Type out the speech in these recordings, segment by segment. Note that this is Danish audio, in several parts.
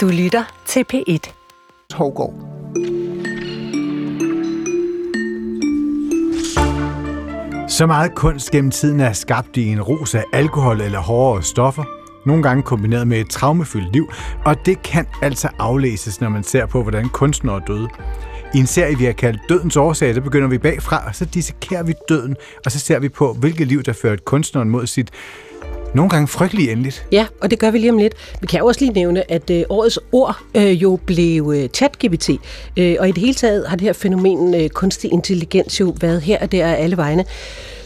Du lytter til P1. Hovgaard. Så meget kunst gennem tiden er skabt i en rus af alkohol eller hårdere stoffer, nogle gange kombineret med et traumefyldt liv, og det kan altså aflæses, når man ser på, hvordan kunstnere døde. I en serie, vi har kaldt Dødens årsag, der begynder vi bagfra, og så dissekerer vi døden, og så ser vi på, hvilket liv, der førte kunstneren mod sit nogle gange frygtelig endeligt. Ja, og det gør vi lige om lidt. Vi kan også lige nævne, at øh, årets ord øh, jo blev øh, ChatGPT, øh, og i det hele taget har det her fænomen øh, kunstig intelligens jo været her og der af alle vegne.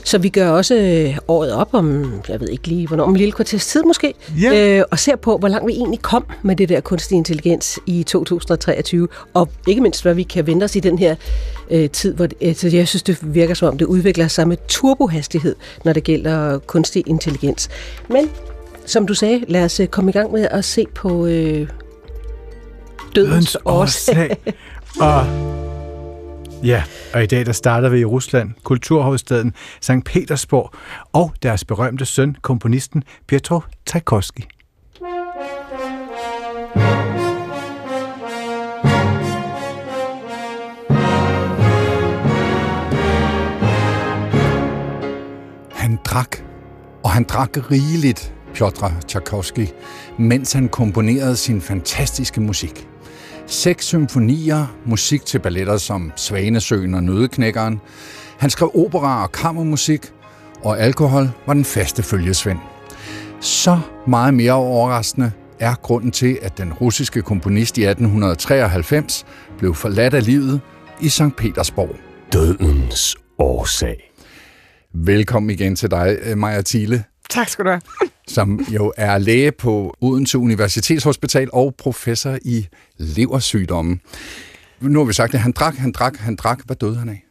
Så vi gør også øh, året op om, jeg ved ikke lige, hvornår, om en lille kvarters tid måske, Ja. øh, og ser på, hvor langt vi egentlig kom med det der kunstig intelligens i 2023, og ikke mindst, hvad vi kan vente os i den her øh, tid, hvor det, altså, jeg synes, det virker som om, det udvikler sig med turbohastighed, når det gælder kunstig intelligens. Men, som du sagde, lad os øh, komme i gang med at se på øh, dødens, årsag. og ja, og i dag der starter vi i Rusland, kulturhovedstaden St. Petersborg, og deres berømte søn, komponisten Pietro Tchaikovsky. Han drak, og han drak rigeligt, Piotr Tchaikovsky, mens han komponerede sin fantastiske musik. Seks symfonier, musik til balletter som Svanesøen og Nødeknækkeren. Han skrev opera og kammermusik, og alkohol var den faste følgesvend. Så meget mere overraskende er grunden til, at den russiske komponist i 1893 blev forladt af livet i St. Petersborg. Dødens årsag. Velkommen igen til dig, Maja Thiele, Tak skal du have som jo er læge på Odense Universitetshospital og professor i leversygdomme. Nu har vi sagt, at han drak, han drak, han drak. Hvad døde han af?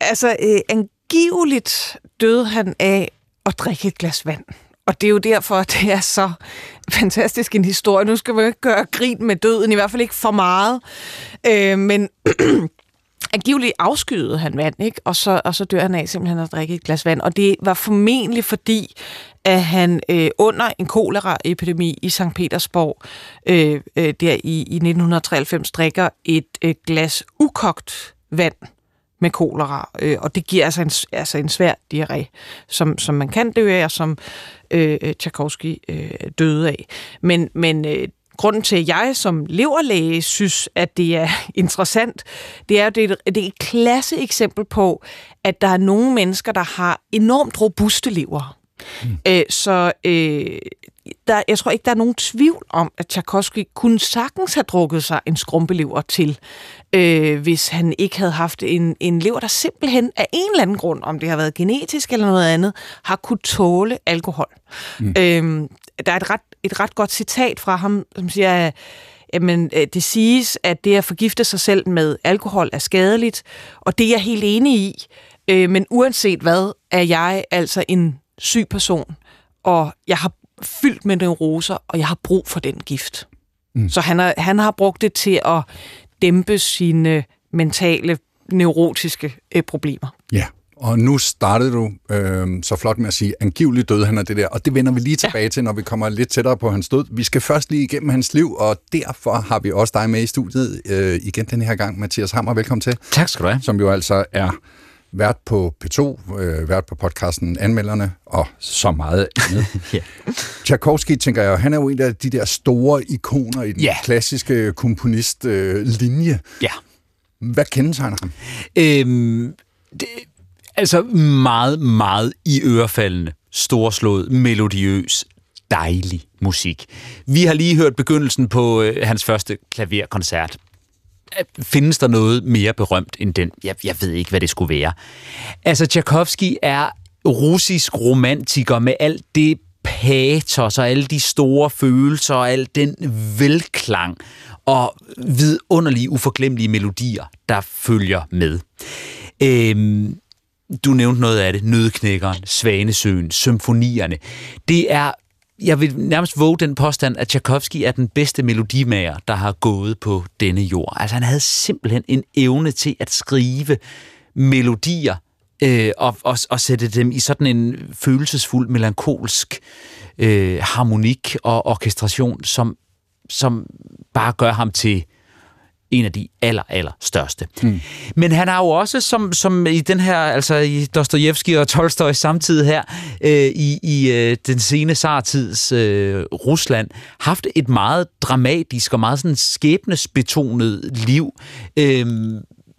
Altså, øh, angiveligt døde han af at drikke et glas vand. Og det er jo derfor, at det er så fantastisk en historie. Nu skal vi jo ikke gøre grin med døden, i hvert fald ikke for meget. Øh, men angiveligt afskyede han vand, ikke? Og, så, og så dør han af simpelthen at drikke et glas vand. Og det var formentlig fordi, at han øh, under en koleraepidemi i St. Petersborg øh, øh, der i, i 1993 drikker et øh, glas ukogt vand med kolera, øh, og det giver altså en, altså en svær diarré, som, som man kan dø af, og som øh, Tchaikovsky øh, døde af. Men, men øh, grunden til, at jeg som leverlæge synes, at det er interessant, det er, det er, et, det er et klasse eksempel på, at der er nogle mennesker, der har enormt robuste lever. Mm. Øh, så øh, der, jeg tror ikke, der er nogen tvivl om, at Tchaikovsky kunne sagtens have drukket sig en skrumpelever til, øh, hvis han ikke havde haft en, en lever, der simpelthen af en eller anden grund, om det har været genetisk eller noget andet, har kunne tåle alkohol. Mm. Øh, der er et ret, et ret godt citat fra ham, som siger, at Jamen, øh, det siges, at det at forgifte sig selv med alkohol er skadeligt, og det er jeg helt enig i. Øh, men uanset hvad, er jeg altså en syg person, og jeg har fyldt med neuroser, og jeg har brug for den gift. Mm. Så han har, han har brugt det til at dæmpe sine mentale, neurotiske øh, problemer. Ja, og nu startede du øh, så flot med at sige, angiveligt døde han af det der, og det vender vi lige tilbage ja. til, når vi kommer lidt tættere på hans død. Vi skal først lige igennem hans liv, og derfor har vi også dig med i studiet øh, igen den her gang, Mathias Hammer. Velkommen til. Tak skal du have. Som jo altså er vært på P2, øh, vært på podcasten Anmelderne, og så meget andet. Ja. Tchaikovsky, tænker jeg, han er jo en af de der store ikoner i den Ja. klassiske komponist-linje. Øh, linje. Ja. Hvad kendetegner ham? Øhm, det, altså meget, meget i ørefaldende, storslået, melodiøs, dejlig musik. Vi har lige hørt begyndelsen på øh, hans første klaverkoncert. Findes der noget mere berømt end den? Jeg, jeg ved ikke, hvad det skulle være. Altså, Tchaikovsky er russisk romantiker med alt det patos og alle de store følelser og al den velklang og vidunderlige, uforglemmelige melodier, der følger med. Øhm, du nævnte noget af det. Nødknækkeren, Svanesøen, symfonierne. Det er, jeg vil nærmest våge den påstand, at Tchaikovsky er den bedste melodimager, der har gået på denne jord. Altså han havde simpelthen en evne til at skrive melodier, øh, og, og, og sætte dem i sådan en følelsesfuld, melankolsk øh, harmonik og orkestration, som som bare gør ham til en af de aller, aller største. Mm. Men han har jo også, som, som i den her, altså i Dostojevski og Tolstoy samtidig her, øh, i, i øh, den sene sartids øh, Rusland, haft et meget dramatisk og meget sådan skæbnesbetonet liv. Øh,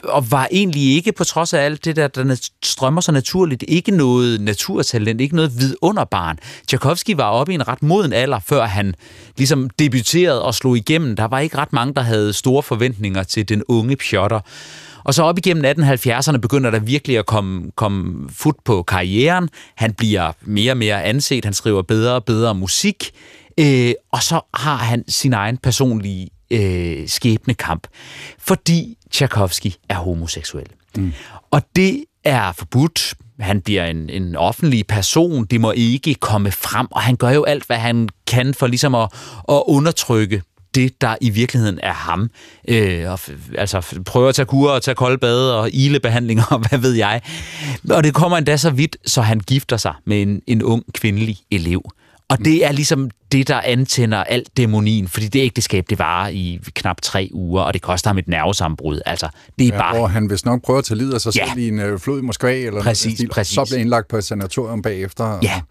og var egentlig ikke, på trods af alt det der, der strømmer så naturligt, ikke noget naturtalent, ikke noget vidunderbarn. Tchaikovsky var oppe i en ret moden alder, før han ligesom debuterede og slog igennem. Der var ikke ret mange, der havde store forventninger til den unge Piotr. Og så op igennem 1870'erne begynder der virkelig at komme, komme fod på karrieren. Han bliver mere og mere anset, han skriver bedre og bedre musik, øh, og så har han sin egen personlige øh, skæbnekamp, fordi Tchaikovsky er homoseksuel. Mm. Og det er forbudt. Han bliver en, en offentlig person. Det må ikke komme frem, og han gør jo alt, hvad han kan for ligesom at, at undertrykke det, der i virkeligheden er ham. Øh, og, altså prøver at tage kur og tage kolde bade og ilebehandlinger, og hvad ved jeg. Og det kommer endda så vidt, så han gifter sig med en, en ung kvindelig elev. Og det er ligesom det, der antænder alt dæmonien, fordi det ægteskab, det varer i knap tre uger, og det koster ham et nervesambrud. Altså, det er ja, bare... Og han vil nok prøve at tage livet af sig ja. selv i en øh, flod i Moskva, eller præcis, noget, præcis. så bliver indlagt på et sanatorium bagefter. Og, Ja.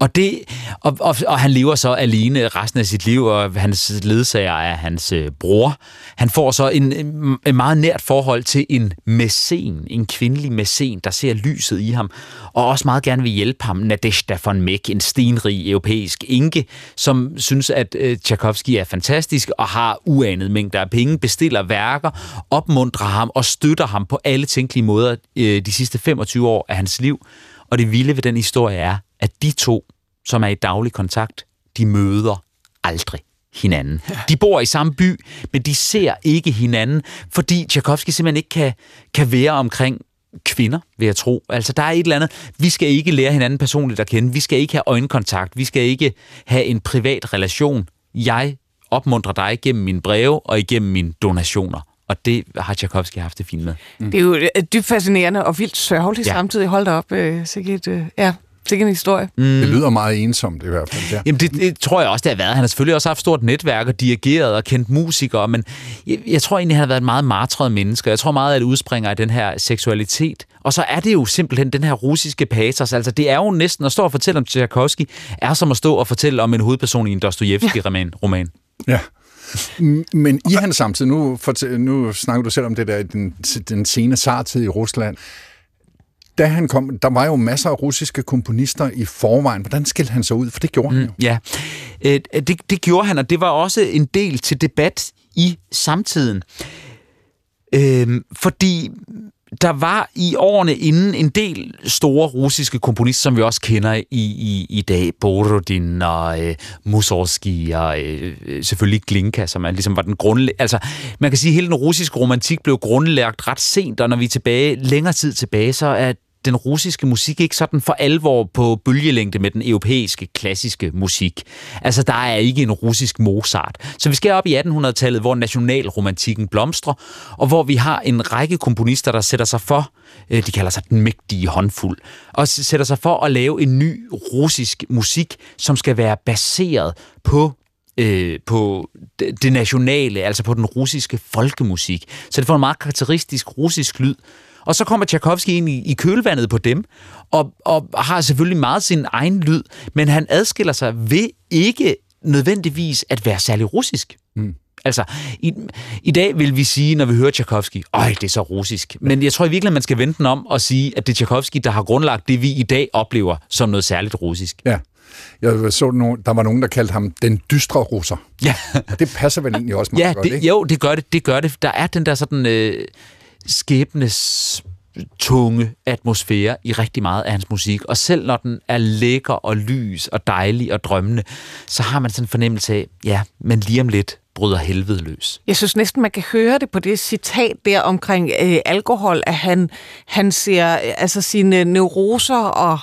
Og, det, og, og, og han lever så alene resten af sit liv, og hans ledsager er hans øh, bror. Han får så en, en meget nært forhold til en mæcen, en kvindelig mæcen, der ser lyset i ham, og også meget gerne vil hjælpe ham, Nadezhda von Meck, en stenrig europæisk enke, som synes, at øh, Tchaikovsky er fantastisk og har uanet mængder af penge, bestiller værker, opmuntrer ham og støtter ham på alle tænkelige måder øh, de sidste 25 år af hans liv. Og det vilde ved den historie er, at de to, som er i daglig kontakt, de møder aldrig hinanden. De bor i samme by, men de ser ikke hinanden, fordi Tchaikovsky simpelthen ikke kan, kan være omkring kvinder, vil jeg tro. Altså, der er et eller andet. Vi skal ikke lære hinanden personligt at kende. Vi skal ikke have øjenkontakt. Vi skal ikke have en privat relation. Jeg opmuntrer dig gennem mine breve og igennem mine donationer. Og det har Tchaikovsky haft det fint med. Mm. Det er jo øh, dybt fascinerende og vildt sørgeligt ja. samtidig. Hold da op, øh, sikkert, øh, ja, sikkert en historie. Mm. Det lyder meget ensomt i hvert fald. Ja. Jamen det, det tror jeg også, det har været. Han har selvfølgelig også haft stort netværk og dirigeret og kendt musikere, men jeg, jeg tror egentlig, han har været et meget martret menneske. Jeg tror meget, at det udspringer af den her seksualitet. Og så er det jo simpelthen den her russiske patos. Altså det er jo næsten at stå og fortælle om Tchaikovsky, er som at stå og fortælle om en hovedperson i en Dostojevski-roman. Ja. Men i hans samtid, nu, nu snakker du selv om det der, den, den sene sartid i Rusland, da han kom, der var jo masser af russiske komponister i forvejen. Hvordan skilte han sig ud? For det gjorde han jo. Ja, øh, det, det gjorde han, og det var også en del til debat i samtiden. Øh, fordi der var i årene inden en del store russiske komponister, som vi også kender i, i, i dag. Borodin og øh, Mussorgsky og øh, selvfølgelig Glinka, som er, ligesom var den grundlæg... Altså, man kan sige, at hele den russiske romantik blev grundlagt ret sent, og når vi er tilbage, længere tid tilbage, så er den russiske musik ikke sådan for alvor på bølgelængde med den europæiske klassiske musik. Altså, der er ikke en russisk Mozart. Så vi skal op i 1800-tallet, hvor nationalromantikken blomstrer, og hvor vi har en række komponister, der sætter sig for, øh, de kalder sig den mægtige håndfuld, og sætter sig for at lave en ny russisk musik, som skal være baseret på øh, på det nationale, altså på den russiske folkemusik. Så det får en meget karakteristisk russisk lyd, og så kommer Tchaikovsky ind i, i kølvandet på dem, og, og har selvfølgelig meget sin egen lyd, men han adskiller sig ved ikke nødvendigvis at være særlig russisk. Mm. Altså, i, i dag vil vi sige, når vi hører Tchaikovsky, øj, det er så russisk. Men jeg tror i virkeligheden, man skal vente den om og sige, at det er Tchaikovsky, der har grundlagt det, vi i dag oplever som noget særligt russisk. Ja. Jeg så, nogen, der var nogen, der kaldte ham den dystre russer. Ja. Det passer vel egentlig også meget ja, godt, det, ikke? Jo, det gør det, det gør det. Der er den der sådan... Øh, skæbnes tunge atmosfære i rigtig meget af hans musik. Og selv når den er lækker og lys og dejlig og drømmende, så har man sådan en fornemmelse af, ja, men lige om lidt bryder helvede løs. Jeg synes næsten, man kan høre det på det citat der omkring øh, alkohol, at han, han ser øh, altså sine neuroser og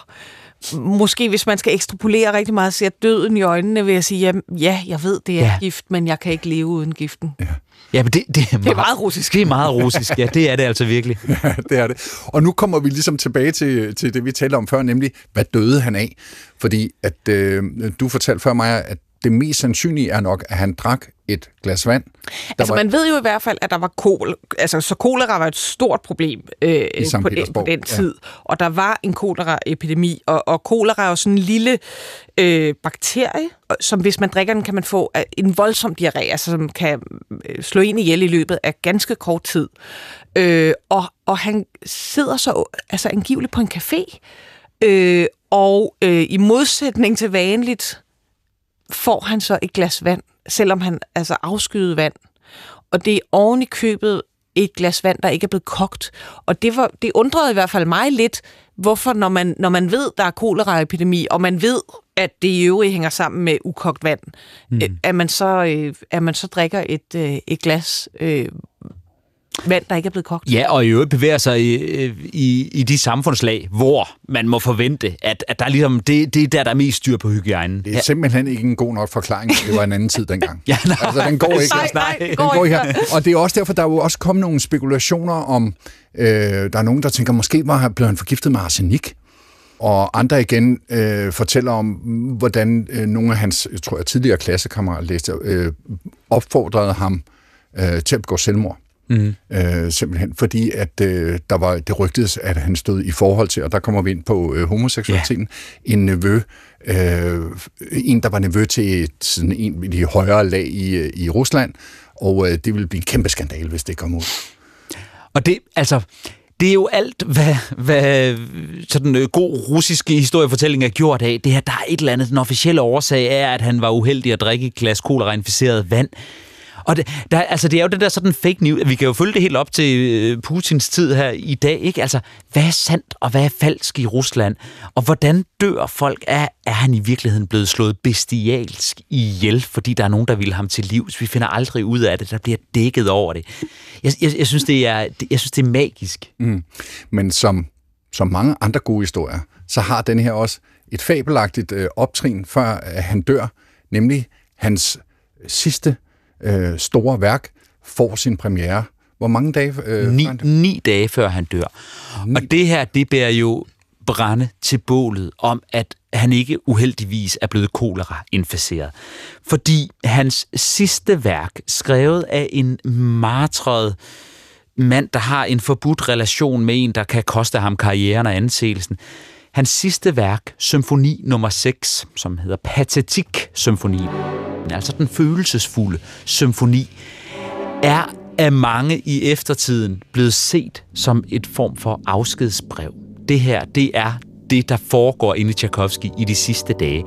måske hvis man skal ekstrapolere rigtig meget, ser døden i øjnene ved at sige, jamen, ja, jeg ved, det er ja. gift, men jeg kan ikke leve uden giften. Ja. Ja, men det, det, er, meget, det er meget russisk. Det er meget russisk, ja, det er det altså virkelig. Ja, det er det. Og nu kommer vi ligesom tilbage til, til det, vi talte om før, nemlig, hvad døde han af? Fordi at øh, du fortalte før mig, at det mest sandsynlige er nok, at han drak et glas vand. Der altså var... man ved jo i hvert fald, at der var kol, altså så kolera var et stort problem øh, på, den, på den tid, ja. og der var en koleraepidemi, og, og kolera er jo sådan en lille øh, bakterie, som hvis man drikker den, kan man få øh, en voldsom diarré, altså som kan øh, slå ind ihjel i løbet af ganske kort tid. Øh, og, og han sidder så altså angiveligt på en café, øh, og øh, i modsætning til vanligt, får han så et glas vand, selvom han altså afskyede vand. Og det er oven i købet et glas vand, der ikke er blevet kogt. Og det, var, det undrede i hvert fald mig lidt, hvorfor når man, når man ved, der er koleraepidemi, og man ved, at det i øvrigt hænger sammen med ukogt vand, mm. Øh, at, man så, øh, at man så drikker et, øh, et glas øh, vand, der ikke er blevet kogt. Ja, og i øvrigt bevæger sig i, i, i de samfundslag, hvor man må forvente, at, at der er ligesom, det, det er der, der er mest styr på hygiejnen. Det er simpelthen ikke en god nok forklaring, det var en anden tid dengang. ja, nej. Altså, den går ikke. Nej, nej, den går ikke her. Og det er også derfor, der er jo også kommet nogle spekulationer om, øh, der er nogen, der tænker, måske var, blev han forgiftet med arsenik. Og andre igen øh, fortæller om, hvordan øh, nogle af hans, jeg tror jeg, tidligere klassekammerater læste, øh, opfordrede ham øh, til at begå selvmord. Mm. Øh, simpelthen fordi, at øh, der var det rygtedes, at han stod i forhold til, og der kommer vi ind på øh, homoseksualiteten, ja. en nevø, øh, en der var nevø til sådan en i de højere lag i, i Rusland, og øh, det ville blive en kæmpe skandal, hvis det kom ud. Og det, altså, det er jo alt, hvad, hvad sådan en god russiske historiefortælling er gjort af. Det her, der er et eller andet, den officielle årsag er, at han var uheldig at drikke et glas kolera-inficeret vand. Og det, der, altså, det er jo det der sådan fake news. Vi kan jo følge det helt op til øh, Putins tid her i dag. Ikke? Altså, hvad er sandt og hvad er falsk i Rusland? Og hvordan dør folk? Er, er han i virkeligheden blevet slået bestialsk ihjel, fordi der er nogen, der vil ham til livs? Vi finder aldrig ud af det. Der bliver dækket over det. Jeg, jeg, jeg, synes, det er, jeg synes, det er magisk. Mm. Men som, som mange andre gode historier, så har den her også et fabelagtigt øh, optrin, før øh, han dør, nemlig hans sidste øh, store værk får sin premiere. Hvor mange dage? Øh, ni, ni dage før han dør. Ni. Og det her, det bærer jo brænde til bålet om, at han ikke uheldigvis er blevet kolera-inficeret. Fordi hans sidste værk, skrevet af en martret mand, der har en forbudt relation med en, der kan koste ham karrieren og anseelsen, Hans sidste værk, symfoni nummer 6, som hedder Patetik Symfoni, altså den følelsesfulde symfoni, er af mange i eftertiden blevet set som et form for afskedsbrev. Det her, det er det, der foregår inde i Tchaikovsky i de sidste dage.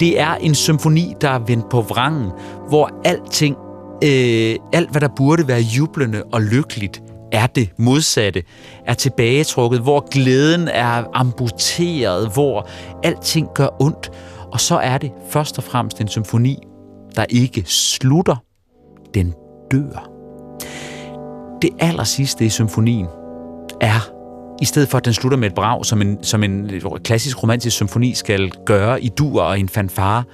Det er en symfoni, der er vendt på vrangen, hvor alting, øh, alt hvad der burde være jublende og lykkeligt, er det modsatte, er tilbagetrukket, hvor glæden er amputeret, hvor alting gør ondt. Og så er det først og fremmest en symfoni, der ikke slutter, den dør. Det aller sidste i symfonien er, i stedet for at den slutter med et brag, som en, som en klassisk romantisk symfoni skal gøre i dur og en fanfare,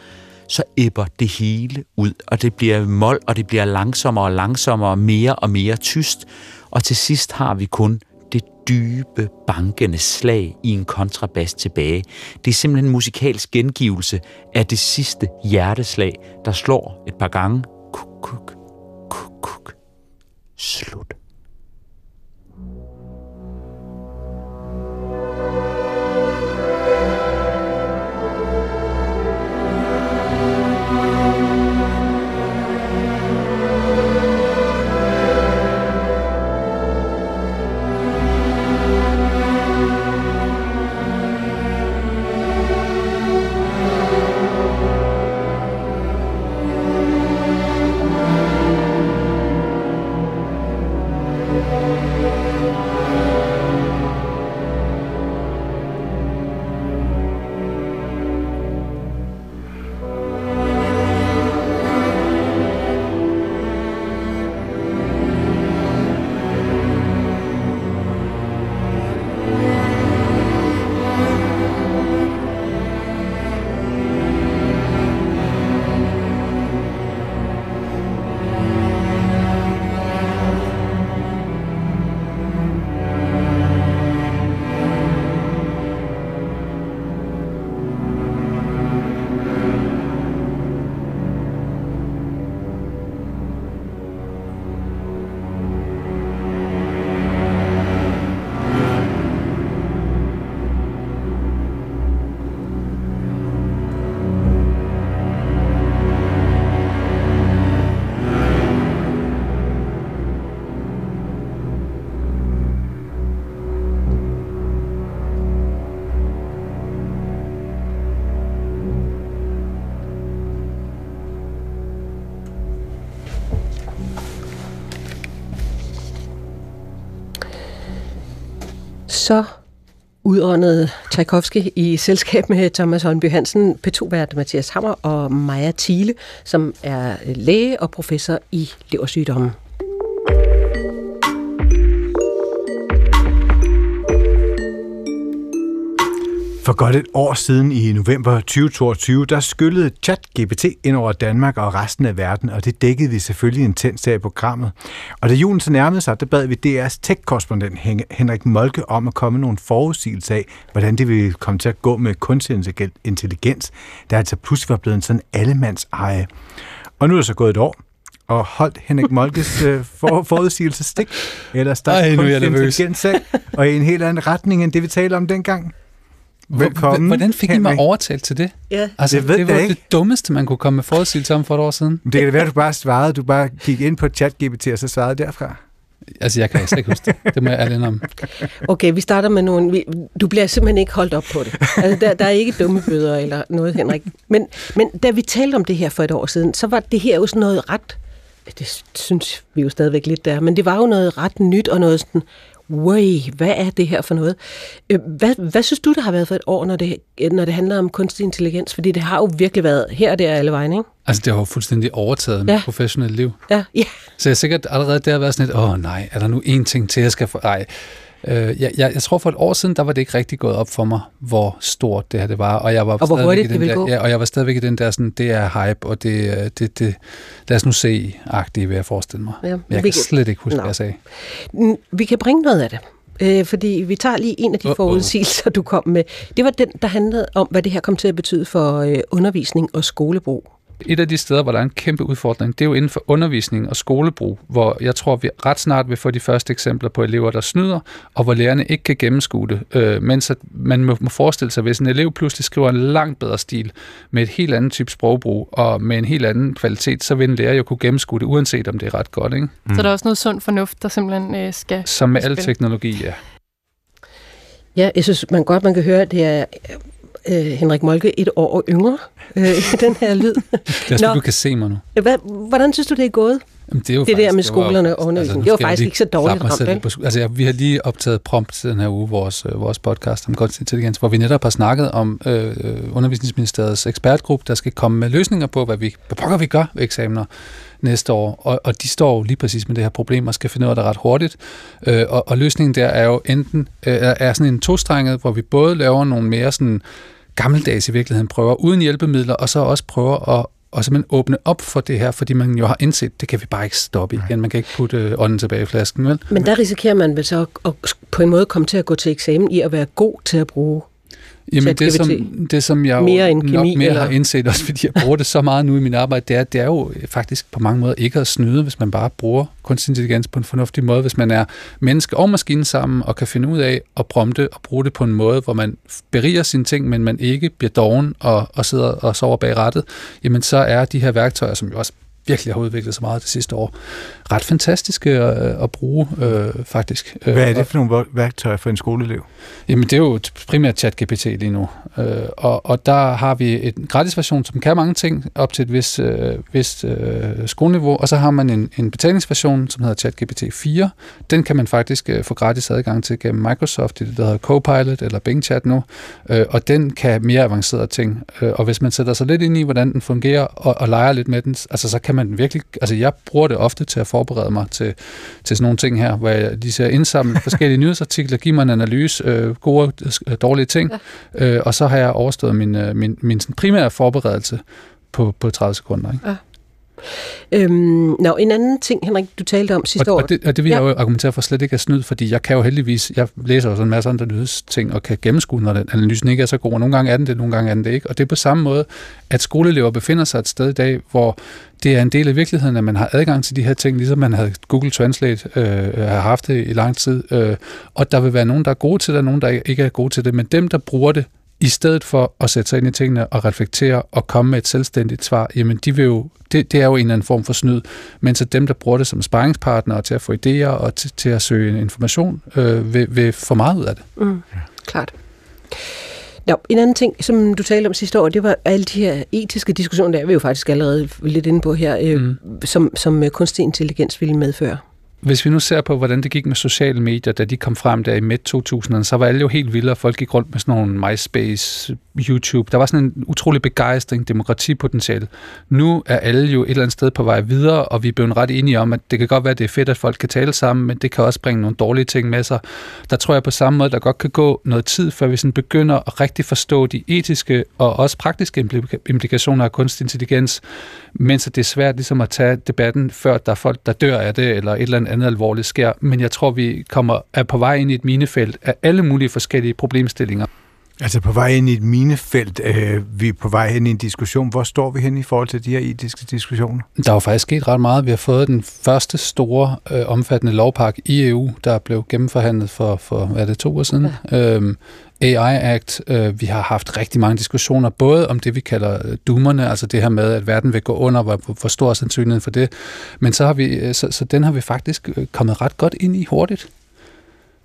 så æbber det hele ud, og det bliver mål, og det bliver langsommere og langsommere, mere og mere tyst, og til sidst har vi kun det dybe, bankende slag i en kontrabas tilbage. Det er simpelthen en musikalsk gengivelse af det sidste hjerteslag, der slår et par gange. Kuk, kuk, kuk, kuk. Slut. Udåndede Tchaikovsky i selskab med Thomas Holmby Hansen, P2-vært Mathias Hammer og Maja Thiele, som er øh, læge og professor i leversygdomme. For godt et år siden i november 2022, der skyllede ChatGPT ind over Danmark og resten af verden, og det dækkede vi selvfølgelig intens af i programmet. Og da julen så nærmede sig, der bad vi DR's tech-korrespondent Henrik Molke om at komme nogle forudsigelser af, hvordan det ville komme til at gå med kunstig intelligens, der altså pludselig var blevet en sådan allemands eje. Og nu er det så gået et år, og holdt Henrik Molkes øh, for, forudsigelse stik, eller start kunstig intelligens af, og i en helt anden retning end det, vi talte om dengang. Velkommen. Hvordan fik I mig overtalt til det? Ja. Altså, det, ved det var det ikke. dummeste, man kunne komme med forudsigelse om for et år siden. Det kan være, du bare svarede. Du bare gik ind på ChatGPT, og så svarede derfra. Altså, jeg kan slet ikke huske det. Det må jeg ærlig om. Okay, vi starter med nogle... Du bliver simpelthen ikke holdt op på det. Altså, der, der er ikke dumme bøder eller noget, Henrik. Men, men da vi talte om det her for et år siden, så var det her jo sådan noget ret... Det synes vi jo stadigvæk lidt der, men det var jo noget ret nyt og noget sådan Way, hvad er det her for noget? Øh, hvad, hvad synes du, der har været for et år, når det, når det handler om kunstig intelligens? Fordi det har jo virkelig været her og der alle vejen, ikke? Altså, det har jo fuldstændig overtaget ja. mit professionelle liv. Ja, ja. Så jeg sikkert allerede der været sådan lidt, åh nej, er der nu én ting til, jeg skal få... Ej, Øh, jeg, jeg, jeg tror for et år siden, der var det ikke rigtig gået op for mig, hvor stort det her det var. Og, jeg var og hvor hurtigt det ville der, gå. Ja, og jeg var stadigvæk i den der, sådan, det er hype, og det, øh, det, det lad os nu se-agtigt, vil jeg forestille mig. Ja, jeg kan kan slet ikke huske, no. hvad jeg sagde. Vi kan bringe noget af det øh, fordi vi tager lige en af de uh forudsigelser, du kom med. Det var den, der handlede om, hvad det her kom til at betyde for øh, undervisning og skolebrug. Et af de steder, hvor der er en kæmpe udfordring, det er jo inden for undervisning og skolebrug, hvor jeg tror, vi ret snart vil få de første eksempler på elever, der snyder, og hvor lærerne ikke kan gennemskue det. Øh, mens at man må, må forestille sig, hvis en elev pludselig skriver en langt bedre stil med et helt andet type sprogbrug og med en helt anden kvalitet, så vil en lærer jo kunne gennemskue det, uanset om det er ret godt. Ikke? Mm. Så der er også noget sund fornuft, der simpelthen øh, skal Som med al teknologi, ja. Ja, jeg synes man godt, man kan høre, at det er øh, Henrik Molke et år yngre øh, i den her lyd. Det er, Nå, du kan se mig nu. Hvad, hvordan synes du, det er gået? Jamen, det, er jo det faktisk, der med skolerne og undervisning, altså, det var faktisk ikke så dårligt ramt, ikke? Altså, ja, vi har lige optaget prompt den her uge, vores, øh, vores podcast om kunstig intelligens, hvor vi netop har snakket om øh, Undervisningsministeriets ekspertgruppe, der skal komme med løsninger på, hvad vi, hvad pokker vi gør ved eksamener næste år. Og, og de står jo lige præcis med det her problem og skal finde ud af det ret hurtigt. Øh, og, og løsningen der er jo enten øh, er sådan en tostrenget, hvor vi både laver nogle mere sådan gammeldags i virkeligheden prøver uden hjælpemidler, og så også prøver at og simpelthen åbne op for det her, fordi man jo har indset, det kan vi bare ikke stoppe igen. Man kan ikke putte øh, ånden tilbage i flasken, vel? Men der risikerer man vel så at, at på en måde komme til at gå til eksamen i at være god til at bruge Jamen det som, det, som jeg mere end kemi, nok mere eller? har indset, også fordi jeg bruger det så meget nu i min arbejde, det er, det er jo faktisk på mange måder ikke at snyde, hvis man bare bruger kunstig intelligens på en fornuftig måde, hvis man er menneske og maskine sammen og kan finde ud af at prompte og bruge det på en måde, hvor man beriger sine ting, men man ikke bliver doven og, og sidder og sover bag rettet, jamen så er de her værktøjer, som jo også virkelig har udviklet sig meget det sidste år, ret fantastiske at, at bruge, øh, faktisk. Hvad er det for nogle værktøjer for en skoleelev? Jamen, det er jo primært ChatGPT lige nu. Øh, og, og der har vi en gratis version, som kan mange ting op til et vist, øh, vist øh, skoleniveau, og så har man en, en betalingsversion, som hedder ChatGPT 4. Den kan man faktisk øh, få gratis adgang til gennem Microsoft, det der hedder Copilot eller Bing Chat nu, øh, og den kan mere avancerede ting. Øh, og hvis man sætter sig lidt ind i, hvordan den fungerer, og, og leger lidt med den, altså så kan man virkelig, altså jeg bruger det ofte til at forberede mig til, til sådan nogle ting her, hvor jeg lige ser indsamle forskellige nyhedsartikler, giver mig en analyse, øh, gode og dårlige ting, ja. øh, og så har jeg overstået min, øh, min, min sådan primære forberedelse på, på 30 sekunder. Ikke? Ja. Øhm, nå, en anden ting, Henrik, du talte om sidste og, år. Og det, og det vil ja. jeg jo argumentere for slet ikke er snyd, fordi jeg kan jo heldigvis, jeg læser sådan en masse andre nyhedsting og kan gennemskue, når den, analysen ikke er så god, og nogle gange er den det, nogle gange er den det ikke. Og det er på samme måde, at skoleelever befinder sig et sted i dag, hvor det er en del af virkeligheden, at man har adgang til de her ting, ligesom man havde Google Translate øh, har haft det i lang tid. Øh, og der vil være nogen, der er gode til det, og nogen, der ikke er gode til det. Men dem, der bruger det, i stedet for at sætte sig ind i tingene og reflektere og komme med et selvstændigt svar, jamen de vil jo, det, det er jo en eller anden form for snyd, mens at dem, der bruger det som sparringspartner til at få idéer og til, til at søge information, øh, vil, vil få meget ud af det. Mm, klart. Nå, en anden ting, som du talte om sidste år, det var alle de her etiske diskussioner, der er vi jo faktisk allerede lidt inde på her, øh, mm. som, som kunstig intelligens ville medføre hvis vi nu ser på, hvordan det gik med sociale medier, da de kom frem der i midt 2000'erne, så var alle jo helt vilde, og folk gik rundt med sådan nogle MySpace, YouTube. Der var sådan en utrolig begejstring, demokratipotentiale. Nu er alle jo et eller andet sted på vej videre, og vi er blevet ret enige om, at det kan godt være, at det er fedt, at folk kan tale sammen, men det kan også bringe nogle dårlige ting med sig. Der tror jeg på samme måde, der godt kan gå noget tid, før vi sådan begynder at rigtig forstå de etiske og også praktiske implikationer af kunstig intelligens, mens det er svært ligesom at tage debatten, før der er folk, der dør af det, eller et eller andet alvorligt sker. Men jeg tror, vi kommer er på vej ind i et minefelt af alle mulige forskellige problemstillinger. Altså på vej ind i et minefelt, øh, vi er på vej ind i en diskussion. Hvor står vi hen i forhold til de her etiske diskussioner? Der er jo faktisk sket ret meget. Vi har fået den første store, øh, omfattende lovpakke i EU, der blev gennemforhandlet for, for hvad er det, to år siden. Ja. Øhm, AI Act. Øh, vi har haft rigtig mange diskussioner, både om det, vi kalder øh, doomerne, altså det her med, at verden vil gå under, hvor, hvor stor sandsynligheden for det. Men så, har vi, øh, så, så den har vi faktisk øh, kommet ret godt ind i hurtigt.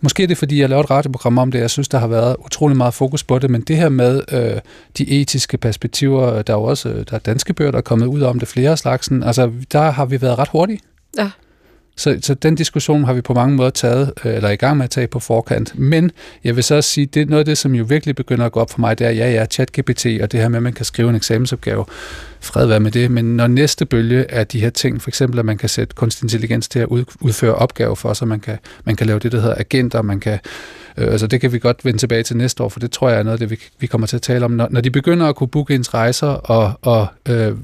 Måske er det, fordi jeg laver et radioprogram om det. Jeg synes, der har været utrolig meget fokus på det, men det her med øh, de etiske perspektiver, der er jo også øh, der er danske bøger, der er kommet ud om det flere slags. Altså, der har vi været ret hurtige. Ja. Så, så den diskussion har vi på mange måder taget, øh, eller er i gang med at tage på forkant. Men jeg vil så også sige, det er noget af det, som jo virkelig begynder at gå op for mig, det er, ja, ja, ChatGPT, og det her med, at man kan skrive en eksamensopgave, fred være med det, men når næste bølge er de her ting, for eksempel at man kan sætte kunstig intelligens til at udføre opgaver for os, man kan, man kan lave det, der hedder agenter, man kan Øh, altså det kan vi godt vende tilbage til næste år, for det tror jeg er noget af det, vi, vi kommer til at tale om. Når, når de begynder at kunne booke ens rejser, og, og øh, øh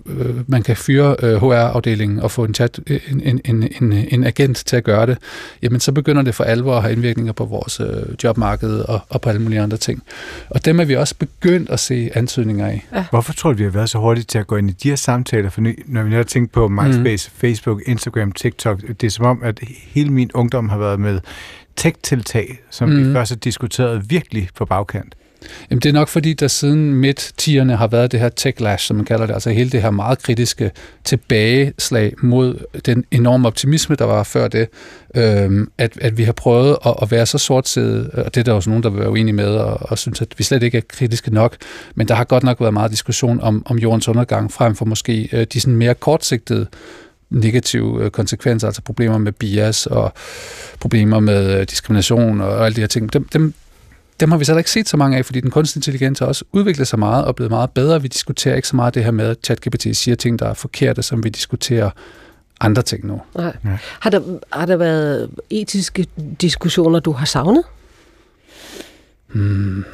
man kan fyre øh, HR-afdelingen og få en, chat, en, en, en, en, en agent til at gøre det, jamen så begynder det for alvor at have indvirkninger på vores øh, jobmarked og, og på alle mulige andre ting. Og dem er vi også begyndt at se antydninger af. Ja. Hvorfor tror du, vi har været så hurtige til at gå ind i de her samtaler? For når vi har tænkt på MySpace, mm. Facebook, Instagram, TikTok, det er som om, at hele min ungdom har været med tech-tiltag, som mm. vi mhm. først diskuteret virkelig på bagkant? Jamen, det er nok fordi, der siden midt-tierne har været det her tech-lash, som man kalder det, altså hele det her meget kritiske tilbageslag mod den enorme optimisme, der var før det, øhm, at, at vi har prøvet at, at være så sortsedet, og det er der også nogen, der vil være uenige med, og, og synes, at vi slet ikke er kritiske nok, men der har godt nok været meget diskussion om, om jordens undergang, frem for måske øh, de sådan mere kortsigtede negative øh, konsekvenser, altså problemer med bias og problemer med øh, diskrimination og alle de her ting, dem, dem, dem har vi så ikke set så mange af, fordi den kunstige intelligens har også udviklet sig meget og blevet meget bedre. Vi diskuterer ikke så meget det her med, at ChatGPT siger ting, der er forkerte, som vi diskuterer andre ting nu. Nej. Ja. Har, der, har der været etiske diskussioner, du har savnet? Hmm.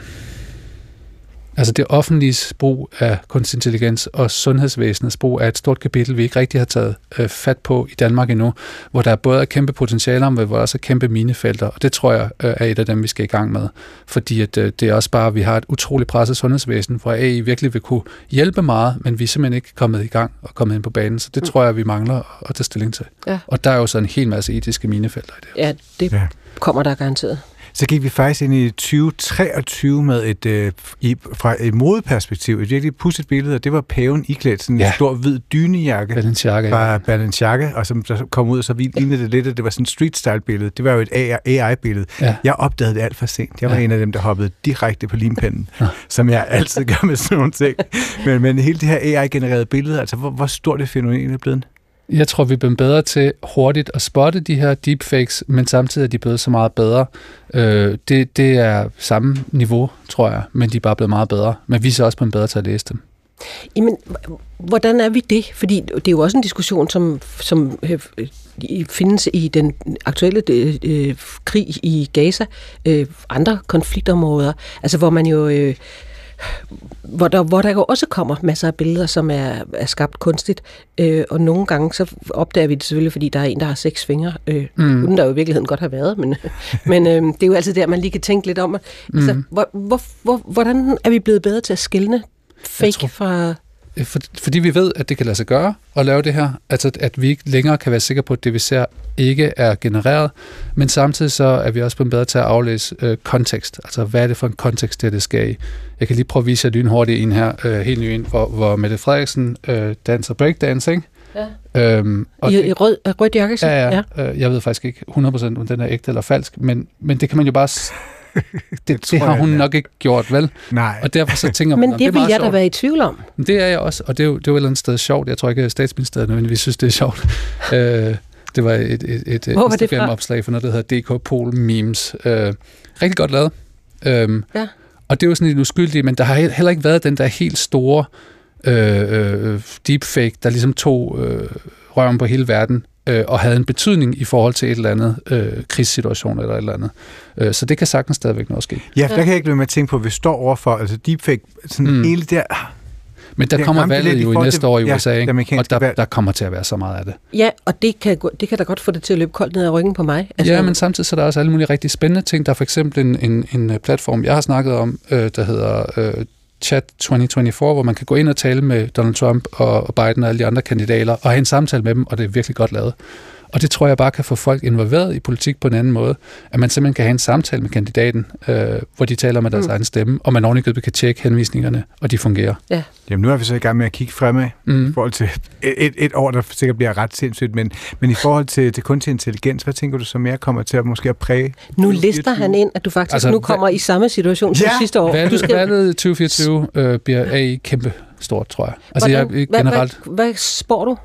Altså det offentlige brug af kunstig intelligens og sundhedsvæsenets brug er et stort kapitel, vi ikke rigtig har taget øh, fat på i Danmark endnu, hvor der både er kæmpe potentialer, men hvor der også er kæmpe minefelter, og det tror jeg øh, er et af dem, vi skal i gang med. Fordi at, øh, det er også bare, at vi har et utroligt presset sundhedsvæsen, hvor AI virkelig vil kunne hjælpe meget, men vi er simpelthen ikke kommet i gang og kommet ind på banen, så det mm. tror jeg, vi mangler at tage stilling til. Ja. Og der er jo så en hel masse etiske minefelter i det. Ja, det ja. kommer der garanteret. Så gik vi faktisk ind i 2023 med et, øh, i, fra et modeperspektiv, et virkelig pudset billede, og det var paven iklædt sådan ja. en stor hvid dynejakke Balenciaga, fra ja. Balenciaga, og som der kom ud, og så lignede det lidt, at det var sådan et street-style-billede. Det var jo et AI-billede. Ja. Jeg opdagede det alt for sent. Jeg var ja. en af dem, der hoppede direkte på limpinden, ja. som jeg altid gør med sådan nogle ting. Men, men hele det her AI-genererede billede, altså hvor, hvor stort det fænomen er blevet? Jeg tror, vi er blevet bedre til hurtigt at spotte de her deepfakes, men samtidig er de blevet så meget bedre. Øh, det, det er samme niveau, tror jeg, men de er bare blevet meget bedre. Men vi er så også blevet bedre til at læse dem. Jamen, hvordan er vi det? Fordi det er jo også en diskussion, som, som øh, findes i den aktuelle øh, øh, krig i Gaza, øh, andre konfliktområder, altså hvor man jo øh, hvor der, hvor der jo også kommer masser af billeder, som er, er skabt kunstigt. Øh, og nogle gange så opdager vi det selvfølgelig, fordi der er en, der har seks fingre. Øh, mm. Uden der jo i virkeligheden godt har været, men, men øh, det er jo altid der, man lige kan tænke lidt om. Altså, mm. hvor, hvor, hvor, hvordan er vi blevet bedre til at skille fake tror, fra for, fordi vi ved, at det kan lade sig gøre at lave det her, altså at vi ikke længere kan være sikre på, at det vi ser ikke er genereret, men samtidig så er vi også blevet bedre til at aflæse øh, kontekst, altså hvad er det for en kontekst, det, det skal i. Jeg kan lige prøve at vise jer lynhurtigt en her, øh, helt ny en, hvor, hvor Mette Frederiksen øh, danser breakdance, ikke? Ja. Øhm, og I, i rød, rød jakke? Ja, ja. ja. Øh, jeg ved faktisk ikke 100% om den er ægte eller falsk, men, men det kan man jo bare det, det, det har hun nok ikke gjort, vel? Nej. Og derfor så tænker man, Men det, det vil jeg da være i tvivl om. Det er jeg også, og det er jo, det er jo et eller andet sted sjovt. Jeg tror ikke, at statsministeriet nødvendigvis synes, det er sjovt. øh, Det var et, et, et var? Instagram-opslag for noget, der hedder DK Pol Memes. Øh, rigtig godt lavet. Øhm, Ja. Og det er jo sådan lidt uskyldigt, men der har he- heller ikke været den der helt store øh, øh, deepfake, der ligesom tog øh, røven på hele verden øh, og havde en betydning i forhold til et eller andet øh, krigssituation eller et eller andet. Øh, så det kan sagtens stadigvæk nå ske. Ja, der kan jeg ikke lade med at tænke på, at vi står overfor, altså deepfake, sådan Mm. hele der... Men der kommer valget jo i næste til- år i ja, USA, det ikke? og der, valg. der kommer til at være så meget af det. Ja, og det kan, det kan da godt få det til at løbe koldt ned ad ryggen på mig. Altså, ja, men samtidig så er der også alle mulige rigtig spændende ting. Der er for eksempel en, en, en øh, platform, jeg har snakket om, øh, der hedder øh, Chat 2024, hvor man kan gå ind og tale med Donald Trump og, Biden og alle de andre kandidater, og have en samtale med dem, og det er virkelig godt lavet. Og det tror jeg bare kan få folk involveret i politik på en anden måde, at man simpelthen kan have en samtale med kandidaten, øh, hvor de taler med deres mm. egen stemme, og man ovenikøbet kan tjekke henvisningerne, og de fungerer. Jamen, nu er vi så i gang med at kigge fremad Mm. i forhold til et, et, år, der sikkert bliver ret sindssygt, men, men i forhold til, til kunstig intelligens, hvad tænker du så mere kommer til at måske at præge? Nu 2024? lister han ind, at du faktisk Altså, nu hvad- kommer i samme situation som Ja, sidste år. Du Valget, skal, valget 2024 øh, bliver AI kæmpe stort, tror jeg. Altså hvordan, jeg, hvad, generelt... hvad, hvad spår du?